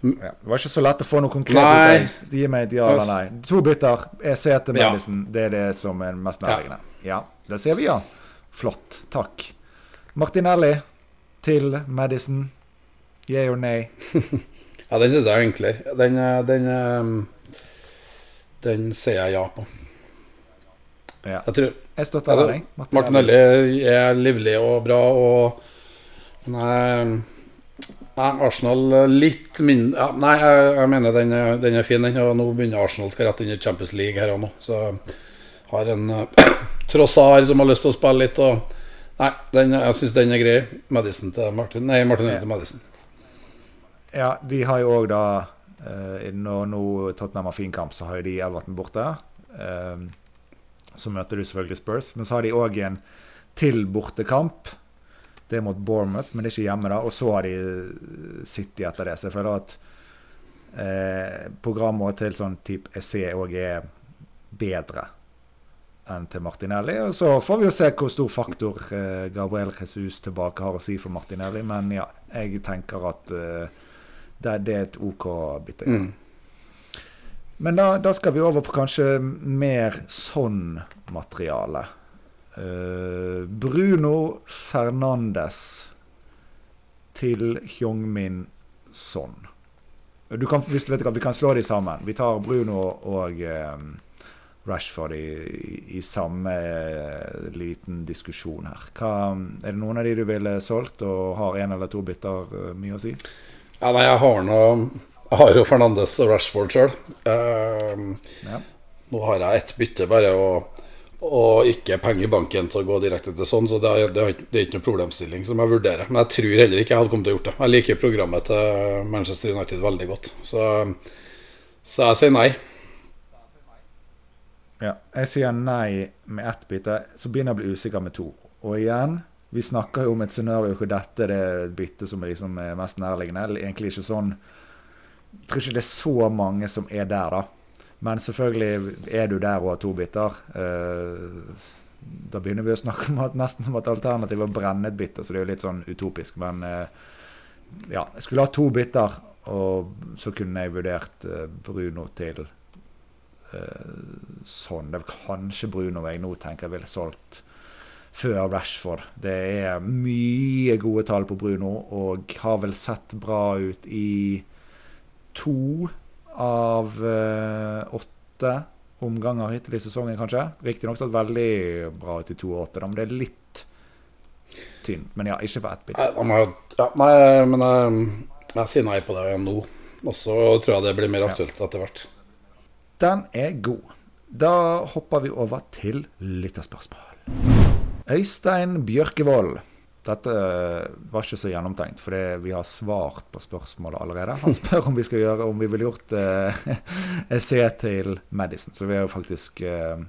Ja, det var ikke så lett å få noe konkret. Gi meg et ja eller nei. To biter. Jeg ser til Madison. Ja. Det er det som er mest nærliggende. Ja, det ser vi, ja. Flott. Takk. Martinelli til Madison. Yeah or nay? ja, den syns jeg er enklere. Den, den, den um den sier jeg ja på. Ja. Jeg tror Jeg støtter altså, deg. Martinelli. Martinelli er livlig og bra, og Nei, Arsenal litt mindre ja, Nei, jeg, jeg mener den er, den er, fin, den. Og nå begynner Arsenal skal rett inn i Champions League her og nå. Så har en uh, Trossar som har lyst til å spille litt. Og, nei, den, jeg syns den er grei. Madison til Martin Nei, Martin ja. til Madison. Ja, de har jo òg da Uh, når nå Tottenham har fin kamp, så har de Everton borte. Så møter du selvfølgelig Spurs. Men så har de òg en til bortekamp. Det er mot Bournemouth, men det er ikke hjemme. da Og så har de City etter det. Så jeg føler at eh, programmet til sånn type EC òg er bedre enn til Martinelli. Og så får vi jo se hvor stor faktor Gabriel Jesus tilbake har å si for Martinelli. Men ja, jeg tenker at det, det er et OK bytte. Mm. Men da, da, skal vi over på kanskje mer sånn materiale. Uh, Bruno Fernandes til Hyungmin Son. Du kan, hvis du vet hva, Vi kan slå de sammen. Vi tar Bruno og um, Rashford i, i, i samme uh, liten diskusjon her. Hva, er det noen av de du ville solgt og har én eller to bytter mye å si? Ja, nei, jeg har nå Jeg har jo Fernandes og Rashford sjøl. Uh, ja. Nå har jeg ett bytte, bare, og, og ikke penger i banken til å gå direkte til sånn, så det er, det, er, det er, ikke noe problemstilling som jeg vurderer. Men jeg tror heller ikke jeg hadde kommet til å gjort det. Jeg liker programmet til Manchester United veldig godt, så, så jeg sier nei. Ja, jeg sier nei med ett bytte, så begynner jeg å bli usikker med to. Og igjen vi snakker jo om et scenario hvor dette er det byttet som er liksom mest nærliggende. Egentlig ikke sånn Jeg tror ikke det er så mange som er der, da. Men selvfølgelig er du der og har to bytter. Uh, da begynner vi å snakke om at nesten om at alternativet er å brenne et bitter, så det er jo litt sånn utopisk. Men uh, ja, jeg skulle ha to biter, og så kunne jeg vurdert uh, Bruno til sånn. Det er kanskje Bruno jeg nå tenker jeg ville solgt før Rashford. Det er mye gode tall på Bruno, og har vel sett bra ut i to av uh, åtte omganger hittil i sesongen, kanskje. Riktignok sett veldig bra ut i to og åtte, men det er litt tynt. Men ja, ikke på ett bit. Ja, nei, men jeg, jeg sier nei på det nå. Og så tror jeg det blir mer aktuelt ja. etter hvert. Den er god. Da hopper vi over til lytterspørsmål. Øystein Bjørkevold. Dette var ikke så gjennomtenkt, for vi har svart på spørsmålet allerede. Han spør om vi skal gjøre om vi ville gjort eh, essay til Madison. Så vi har jo faktisk eh,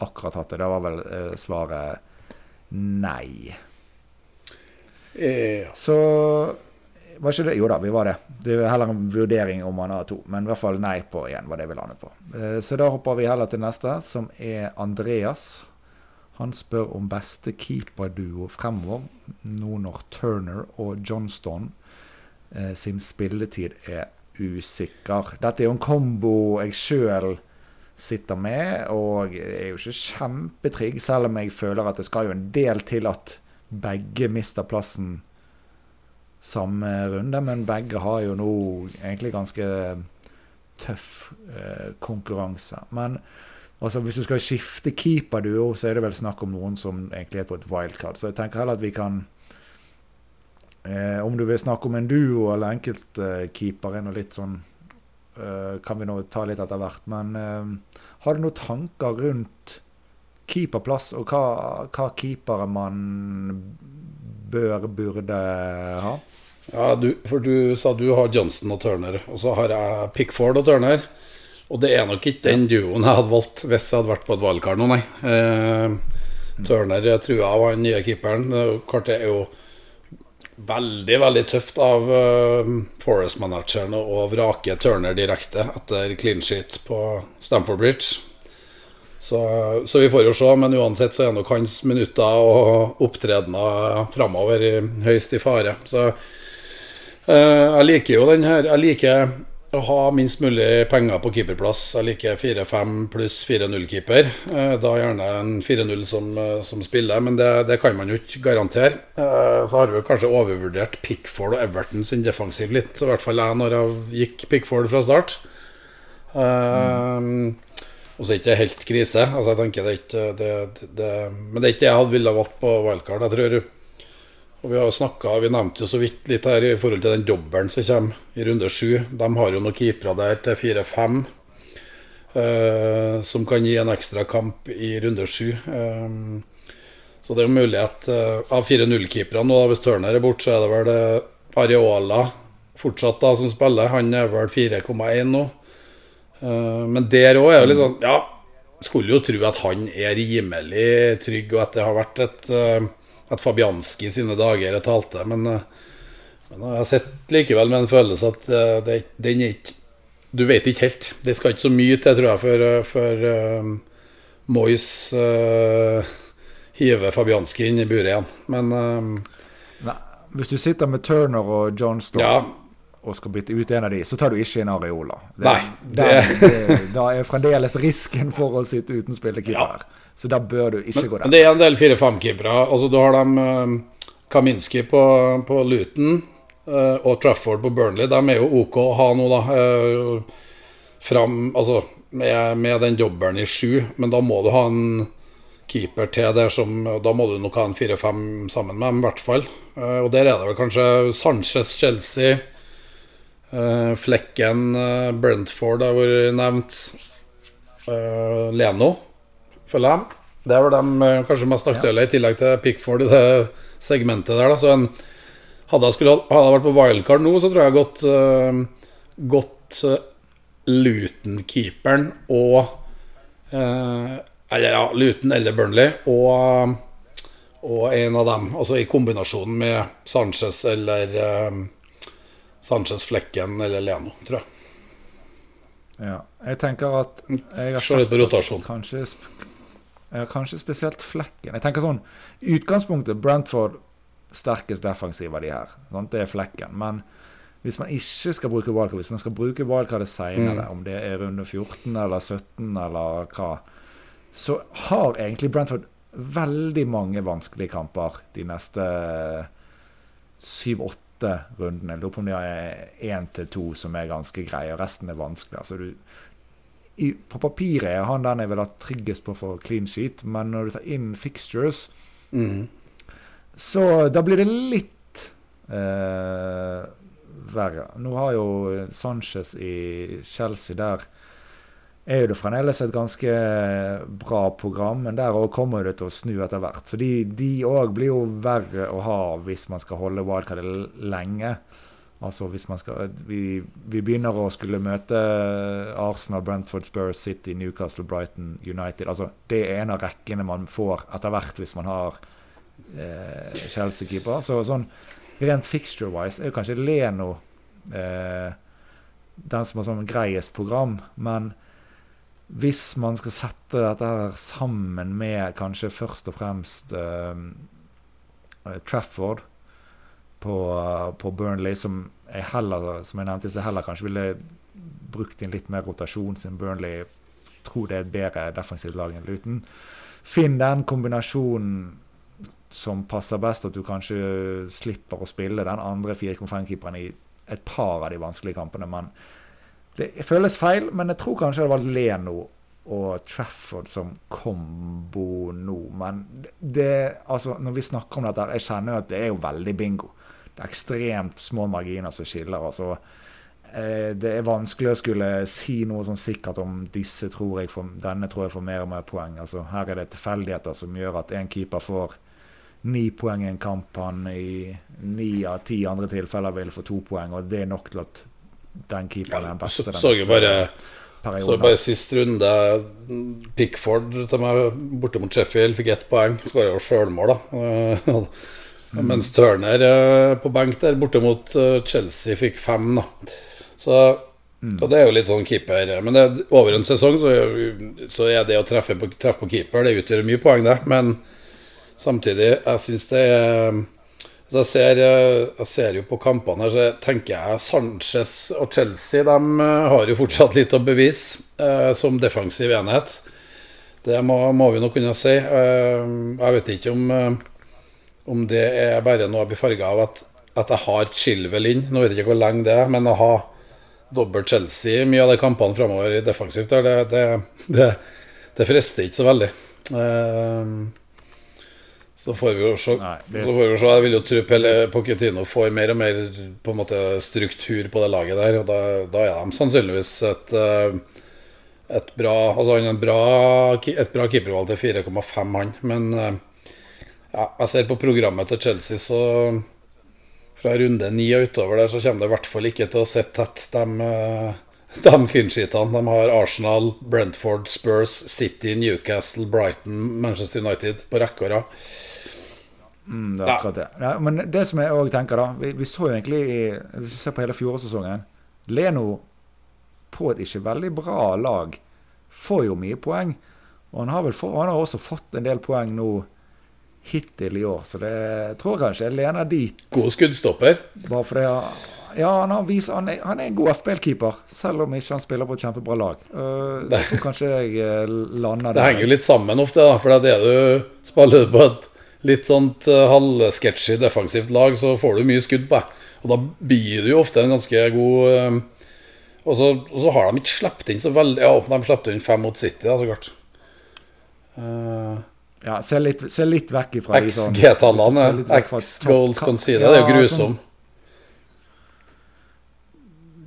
akkurat hatt det. Da var vel eh, svaret nei. Så var ikke det Jo da, vi var det. Det er heller en vurdering om man har to. Men i hvert fall nei på én var det vi landet på. Eh, så da hopper vi heller til neste, som er Andreas. Han spør om beste keeperduo fremover, nå når Turner og Johnston eh, sin spilletid er usikker. Dette er jo en kombo jeg sjøl sitter med, og er jo ikke kjempetrygg, selv om jeg føler at det skal jo en del til at begge mister plassen samme runde. Men begge har jo nå egentlig ganske tøff eh, konkurranse. Men Altså Hvis du skal skifte keeperduo, så er det vel snakk om noen som egentlig er på et wildcard. Så jeg tenker heller at vi kan eh, Om du vil snakke om en duo eller enkeltkeeper, eh, sånn eh, Kan vi nå ta litt etter hvert. Men eh, har du noen tanker rundt keeperplass, og hva, hva keepere man bør, burde ha? Ja, du, for du sa du har Johnson og Turner, og så har jeg Pickford og Turner. Og det er nok ikke den duoen jeg hadde valgt hvis jeg hadde vært på et valgkart nå, nei. Eh, Turner jeg var den nye keeperen. Klart det er jo veldig, veldig tøft av uh, Forest-manageren å vrake Turner direkte etter clean sheet på Stamford Bridge. Så, så, vi får jo se, men uansett så er nok hans minutter og opptredener framover høyst i fare. Så uh, jeg liker jo den her Jeg liker å ha minst mulig penger på keeperplass. Jeg liker 4-5 pluss 4-0-keeper. Eh, da gjerne en 4-0 som, eh, som, spiller, men det, det, kan man jo ikke garantere. Eh, så har vi kanskje overvurdert Pickford og Everton sin defensiv litt. I hvert fall jeg når jeg gikk Pickford fra start. Mm. Og så er det ikke helt krise. Altså jeg tenker det er ikke det, det, Men det er ikke det jeg hadde ville valgt på wildcard. Jeg tror og Vi har snakket, vi nevnte jo så vidt litt her i forhold til den dobbelen som kommer i runde sju. De har jo noen keepere der til fire-fem uh, som kan gi en ekstra kamp i runde sju. Eh, så det er jo mulighet eh, av 4-0 keepere. nå, hvis Turner er borte, så er det vel uh, Areola fortsatt da som spiller. Han er vel 4,1 nå. Uh, men der òg er jo litt sånn Ja, skulle jo tro at han er rimelig trygg, og at det har vært et at Fabianski i sine dager er talte. Men, eh, men jeg har sett likevel med en følelse at eh, det, den er ikke Du vet ikke helt. Det skal ikke så mye til, tror jeg, for, eh, for um, Moyes uh, hiver Fabianski inn i buret igjen. Men um, Nei, Hvis du sitter med Turner og John Storm ja. og skal bytte ut en av de, så tar du ikke inn Areola. Det, Nei, det, da er fremdeles risken for å sitte uten spillekeeper. Ja. Så da bør du ikke men, gå der. Men det er en del 4-5-keepere. Altså, du har dem uh, Kaminski på, på Luton uh, og Trafford på Burnley. De er jo OK å ha nå, da. Uh, fram, altså, med, med den dobbelen i sju. Men da må du ha en keeper til der som Da må du nok ha en 4-5 sammen med dem, i hvert fall. Uh, og der er det vel kanskje Sanchez, Chelsea, uh, Flekken, uh, Brentford har vært nevnt. Leno føler jeg. Det vel de eh, kanskje mest aktuelle, i tillegg til Pickford i det segmentet der. Da. Så en, hadde, jeg skulle, hadde jeg vært på wildcard nå, så tror jeg gått, uh, gått uh, Luton-keeperen og uh, Eller ja, Luton eller Burnley og, og en av dem. Altså i kombinasjonen med Sanchez eller Sanchez Flekken eller Leno, tror jeg. Ja. Jeg tenker at jeg har Se litt på rotasjon. Kanskje kanskje spesielt flekken. Jeg tenker sånn, Utgangspunktet Brentford sterkest defensiv av de her. Sant? Det er flekken. Men hvis man ikke skal bruke wildcard, hvis man skal bruke wildcardet seinere, mm. om det er runde 14 eller 17 eller hva, så har egentlig Brentford veldig mange vanskelige kamper de neste syv-åtte rundene. Jeg lurer på om de har én til to som er ganske greie, og resten er vanskelig. Altså du, i, på papiret er han den jeg vil ha tryggest på for clean sheet, men når du tar inn fixtures, mm. så da blir det litt eh, verre. Nå har jo Sanchez i Chelsea der er jo det fremdeles et ganske bra program, men der òg kommer det til å snu etter hvert. Så de òg blir jo verre å ha hvis man skal holde wildcard lenge. Altså hvis man skal vi, vi, begynner å skulle møte Arsenal, Brentford, Spurs, City, Newcastle, Brighton, United. Altså Det er en av rekkene man får etter hvert hvis man har eh, Chelsea-keeper. Så sånn rent fixture-wise er jo kanskje Leno eh, den som har sånn greiest program. Men hvis man skal sette dette her sammen med kanskje først og fremst eh, Trafford på, på Burnley, som jeg heller som jeg nevnte, jeg heller kanskje ville brukt inn litt mer rotasjon, siden Burnley tror det er et bedre defensivt lag enn Luton. Finn den kombinasjonen som passer best, at du kanskje slipper å spille den andre 4,5-keeperen i et par av de vanskelige kampene. Men det føles feil, men jeg tror kanskje det var Leno og Trafford som kombo nå. Men det, altså, når vi snakker om dette, jeg kjenner at det er jo veldig bingo det er ekstremt små marginer som skiller. altså eh, det er vanskelig å skulle si noe sånn sikkert om disse tror jeg får, denne tror jeg får mer og mer poeng. Altså, her er det tilfeldigheter som gjør at en keeper får ni poeng i en kamp han i ni av ti andre tilfeller vil få to poeng. Og det er nok til at den keeperen er den beste. Den så, så bare, så bare sist runde Pickford til meg borte mot Sheffield fikk ett poeng. Skåra jo sjølmål, da. Mm. Mens Turner eh, på benk der borte mot eh, Chelsea fikk fem, da. Så mm. Og det er jo litt sånn keeper Men det, over en sesong så, så er det å treffe på, treffe på keeper Det utgjør mye poeng, det. Men samtidig, jeg syns det er så jeg ser, eh, jeg ser, jo på kampene her, så tenker jeg Sanchez og Chelsea de har jo fortsatt litt å bevise eh, som defensiv enhet. Det må, må, vi nok kunne si. Eh, jeg vet ikke om om det er bare noe jeg blir farga av at, at, jeg har Chilwell inn. Nå vet jeg ikke hvor lenge det er, men å ha dobbelt Chelsea mye av de kampene framover defensivt der, det, det, det, det, frister ikke så veldig. Uh, så får vi jo se. Nei, det... så får vi se. Jeg vil jo tro Pochettino får mer og mer på en måte struktur på det laget der. Og da, da er de sannsynligvis et, eh, et bra Altså en bra, et bra keepervalg til 4,5, han. Men uh, ja, jeg ser på programmet til Chelsea, så fra runde ni og utover der, så kommer det i hvert fall ikke til å sitte tett. De, eh, de clean-sheetene. De har Arsenal, Brentford, Spurs, City, Newcastle, Brighton, Manchester United på rekke og rad. Mm, det er akkurat det. Ja, men det som jeg òg tenker, da vi, vi, så jo egentlig, Hvis vi ser på hele fjorårssesongen Leno på et ikke veldig bra lag får jo mye poeng. Og han har, vel for, han har også fått en del poeng nå hittil i år. Så det tror jeg kanskje jeg lener dit. God skuddstopper. Bare fordi ja, han, vist, han, er, han er en god FBL-keeper, selv om ikke han spiller på et kjempebra lag. Uh, jeg tror kanskje jeg uh, lander der. Det henger jo litt sammen ofte, da, for det er det du spiller på et litt sånt uh, halvsketsjy defensivt lag, så får du mye skudd på deg. Og da blir du jo ofte en ganske god og, så, og, så, har de ikke sluppet inn så veldig Ja, de slapp inn fem mot City, da, så klart. Uh, ja, se litt, se litt vekk ifra XG-tallene. X-goals conceded. Ja, det er jo grusom. Sånn,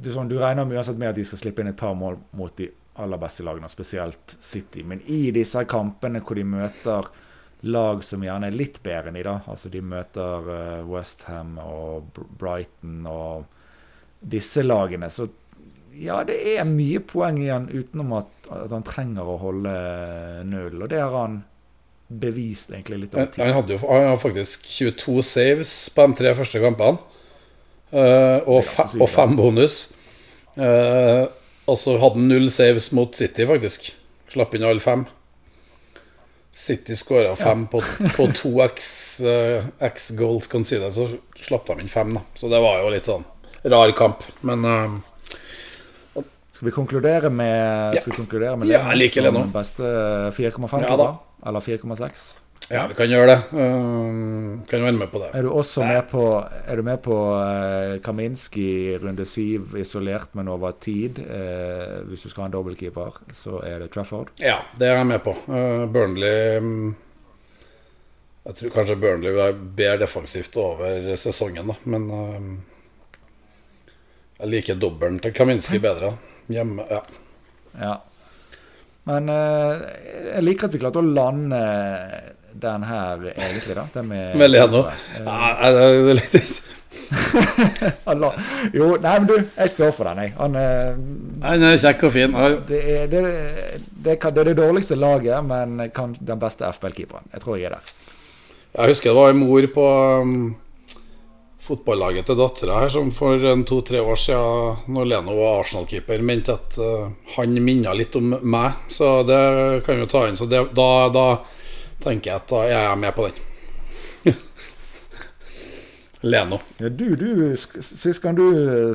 du, sånn, du regner uansett med at de skal slippe inn et par mål mot de aller beste lagene, spesielt City. Men i disse kampene hvor de møter lag som gjerne er litt bedre enn de, da, altså de møter uh, eh, Westham og Brighton og disse lagene, så ja, det er mye poeng igjen utenom at, at han trenger å holde null. Og det har han bevist egentlig litt over tid. Han hadde jo han hadde faktisk 22 saves på de tre første kampene. Uh, og, fe, og, fem bonus. Uh, og så hadde han null saves mot City, faktisk. Slapp inn alle fem. City skåra fem ja. på, på to X, uh, X goals conceded, så slapp de inn fem. Da. Så det var jo litt sånn rar kamp. Men uh, Skal vi konkludere med, ja. Skal vi konkludere med ja, like nå. beste 4,5? Ja, da. Eller 4,6? Ja, vi kan gjøre det. Um, kan være med på det. Er du også med på, er du med på uh, Kaminski runde syv isolert, men over tid? Uh, hvis du skal ha en dobbeltkeeper, så er det Trafford? Ja, det er jeg med på. Uh, Burnley um, Jeg tror kanskje Burnley er bedre defensivt over sesongen, da. Men jeg liker dobbelen til Kaminski bedre. Hjemme, ja. ja. Men uh, jeg liker at vi klarte å lande den her, egentlig, da. Den med, med Leno. Nei, ja, det er litt jo, nei, men du, jeg står for den, jeg. Han, uh, Han er kjekk og fin. Det er det, det, det, det dårligste laget, men kan den beste FBL-keeperen. Jeg tror jeg er der. Jeg husker det var en mor på um, fotballaget til dattera her, som for to-tre år siden, når Leno var Arsenal-keeper, mente at uh, han minna litt om meg. Så det kan jo ta inn. Så det, da, da, tenker jeg at da er jeg med på den. Leno. Ja, du, du, Sist gang du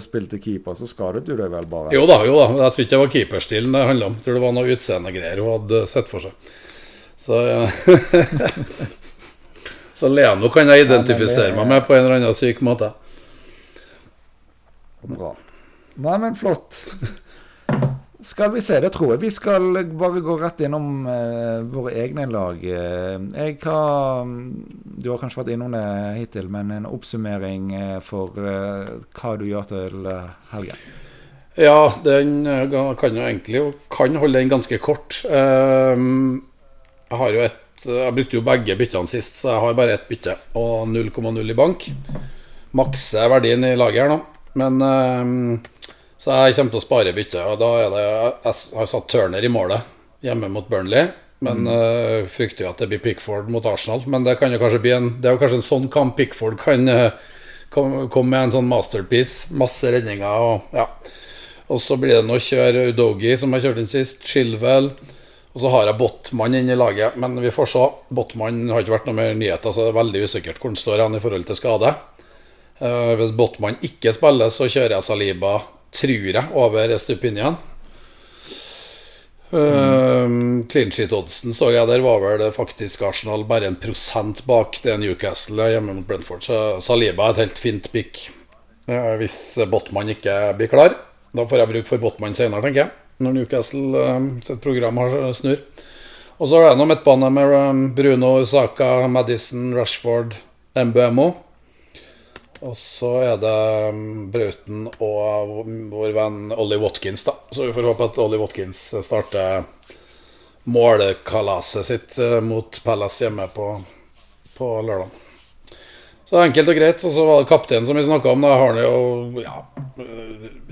spilte keeper, så skadet du deg vel bare? Jo da, jo da. Jeg tror ikke det var keeperstilen det handla om. Jeg tror det var noe utseendegreier hun hadde sett for seg. Så ja. Så Leno kan jeg identifisere meg med på en eller annen syk måte. Bra. Nei, men flott. Skal vi se, det tror jeg. Vi skal bare gå rett innom eh, våre egne lag. Uh, jeg har Du har kanskje vært innom det hittil, men en oppsummering for for hva du gjør til helgen? Ja, den kan jo egentlig kan holde den ganske kort. jeg har jo et jeg brukte jo begge byttene sist, så jeg har bare ett bytte og 0,0 i bank. Makser verdien i laget her nå. Men ehm, Så jeg kommer til å spare byttet. Og da er det Jeg har satt Turner i målet hjemme mot Burnley. Men uh, frykter jo at det blir Pickford mot Arsenal. Men det kan jo kanskje bli en Det er jo kanskje en sånn kamp Pickford kan uh, komme kom med en sånn masterpiece. Masse redninger og ja. Og så blir det nå å kjøre Udogi, som jeg kjørte inn sist. Chilwell. Og så har jeg Botman inne i laget, men vi får se. Botman har ikke vært noe mer nyheter, så det er veldig usikkert hvor han står han i forhold til skade. Uh, hvis Botman ikke spiller, så kjører jeg Saliba, tror jeg, over Stupinian. Uh, clean sheet-oddsen så jeg der var vel faktisk Arsenal bare en prosent bak det Newcastle hjemme mot Brentford. Så Saliba er et helt fint pick uh, hvis Botman ikke blir klar. Da får jeg bruk for Botman senere, tenker jeg. Når Newcastle uh, sitt program har snurr. Og så er det noe midtbane med Bruno, Saka, Madison, Rashford, MBMO. Og så er det Brauten og vår venn Ollie Watkins, da. Så vi får håpe at Ollie Watkins starter målekalaset sitt mot Palace hjemme på, på lørdag. Så enkelt og greit. Og så var det kapteinen som vi snakka om. Da har han jo ja,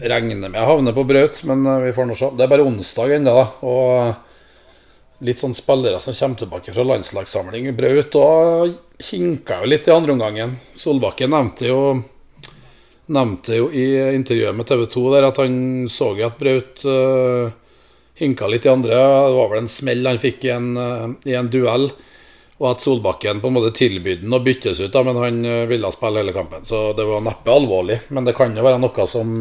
regner med jeg havner på Braut, men uh, vi får nå se. Det er bare onsdag ennå, da. Og litt sånn spillere som kommer tilbake fra landslagssamling. Braut og hinka jo litt i andre omgangen. Solbakken nevnte jo Nevnte jo i intervjuet med TV 2 der at han så jo at Braut uh, hinka litt i andre. Det var vel en smell han fikk i en, uh, i en duell. Og at Solbakken på en måte tilbød den å byttes ut, da, men han uh, ville spille hele kampen. Så det var neppe alvorlig. Men det kan jo være noe som,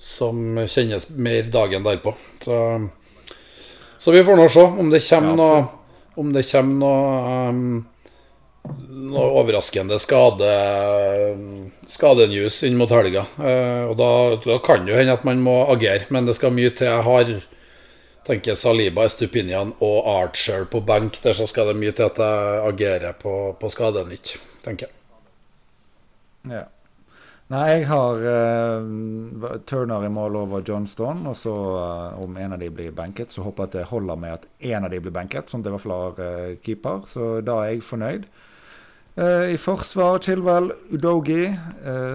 som kjennes mer dagen derpå. Så så vi får nå se om det kommer noe Om det kommer noe um, noe overraskende skade skadenews inn mot helga. Uh, og da, da, kan det jo hende at man må agere, men det skal mye til. Jeg har tenker Saliba, Estupinian og Archer på benk. Der så skal det mye til at jeg agerer på, på skadenytt, tenker jeg. Ja. Nei, jeg har uh, Turner i mål over Johnston. Og så uh, om en av de blir benket, så håper jeg at det holder med at en av de blir benket, sånn at det fall har uh, keeper. Så da er jeg fornøyd. I forsvar Chilwell, Udogi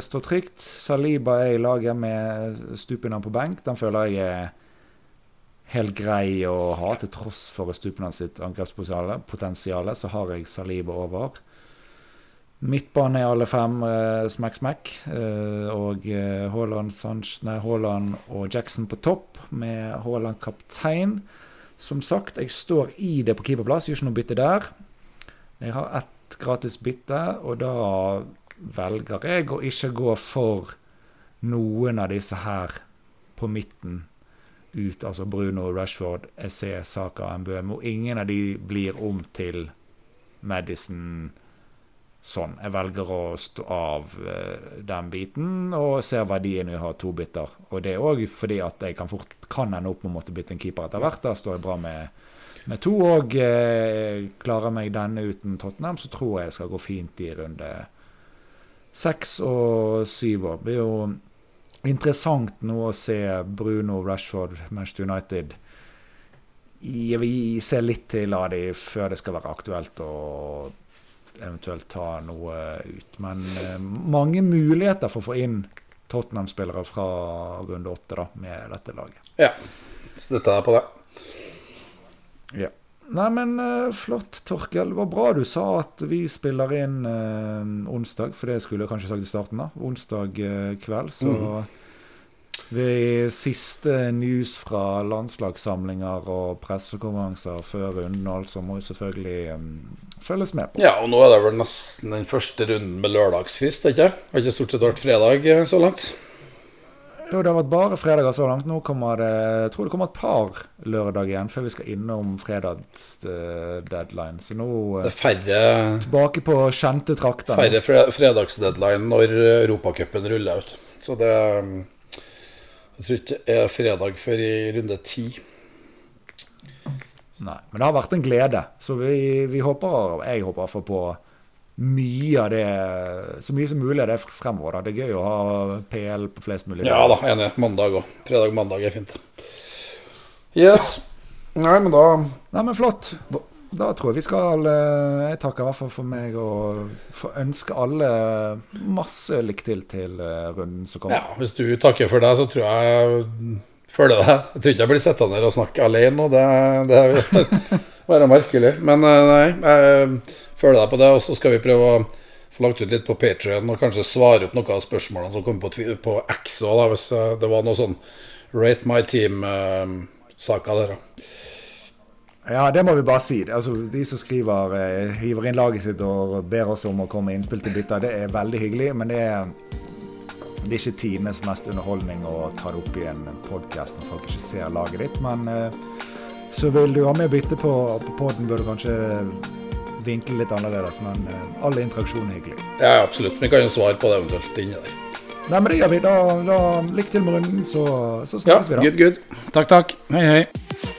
står trygt. Saliba er i laget med Stupinan på benk. Den føler jeg er helt grei å ha, til tross for Stupinan sitt angrepspotensial. Så har jeg Saliba over. Midtbane er alle fem eh, smack, smack. Eh, og uh, Haaland, Haaland og Jackson på topp, med Haaland kaptein. Som sagt, jeg står i det på keeperplass, gjør ikke noe bytte der. Jeg har ett gratis bytte, og da velger jeg å ikke gå for noen av disse her på midten ut. Altså Bruno, Rashford, Essay, Saka, Mbømo. Ingen av de blir om til Madison sånn. Jeg velger å stå av uh, den biten og ser verdien i å ha to bytter. Og det er òg fordi at jeg kan fort kan ende opp med å måtte bytte en keeper etter hvert. Da står jeg bra med, med to. Og eh, klarer meg denne uten Tottenham, så tror jeg det skal gå fint i runde seks og syv. Det blir jo interessant nå å se Bruno Rashford, Manchester United. Jeg vil se litt til av de før det skal være aktuelt å eventuelt ta noe ut. Men eh, mange muligheter for å få inn Tottenham-spillere fra runde åtte da, med dette laget. Ja, støtter deg på det. Ja. Nei, men uh, flott, Torkel. Det var bra du sa at vi spiller inn eh, onsdag, for det skulle jeg kanskje sagt i starten. da. Onsdag eh, kveld. Så mm. Ved siste news fra landslagssamlinger og pressekonferanser før runden altså må vi selvfølgelig um, følges med på. Ja, og nå er det vel nesten den første runden med lørdagsfrist, ikke? Har ikke stort sett vært fredag eh, så langt? Jo, det har vært bare fredager så langt. Nå kommer det jeg tror det kommer et par lørdag igjen før vi skal innom fredagsdeadline. Så nå det er færre, tilbake på kjente trakter. Færre fredagsdeadline når Europacupen ruller ut. Så det um, jeg tror ikke det er fredag før i runde ti. Nei, men det har vært en glede. Så vi, vi håper, jeg håper iallfall på mye av det Så mye som mulig av det fremover. Da. Det er gøy å ha PL på flest mulig Ja da, enig. Mandag òg. Fredag-mandag er fint. Yes. Nei, men da Nei, men flott. Da, da tror jeg vi skal eh, Jeg takker i hvert fall for meg og får ønske alle masse lykke til til eh, runden som kommer. Ja, hvis du takker for deg, så tror jeg følger deg. Jeg tror ikke jeg blir sittende her og snakke alene. Og det, det være merkelig. Men eh, nei, jeg følger deg på det, og så skal vi prøve å få lagt ut litt på Patrion og kanskje svare opp noen av spørsmålene som kom på, på X òg, hvis det var noe sånn Rate my team-saker der. da. Ja, det må vi bare si. Altså, de som skriver, eh, hiver inn laget sitt og ber oss om å komme med innspill til bytter, det er veldig hyggelig. Men det er, det er ikke tidenes mest underholdning å ta det opp i en podkast når folk ikke ser laget ditt. Men eh, så vil du ha med bytte på, på poden, bør du kanskje vinkle litt annerledes. Men eh, all interaksjon er hyggelig. Ja, absolutt. Vi kan jo svare på det eventuelt inni der. Nei, men det gjør vi. Da, da Lykke til med runden, så, så Ja, snakkes vi, da. good, good. Takk, takk. Hei, hei.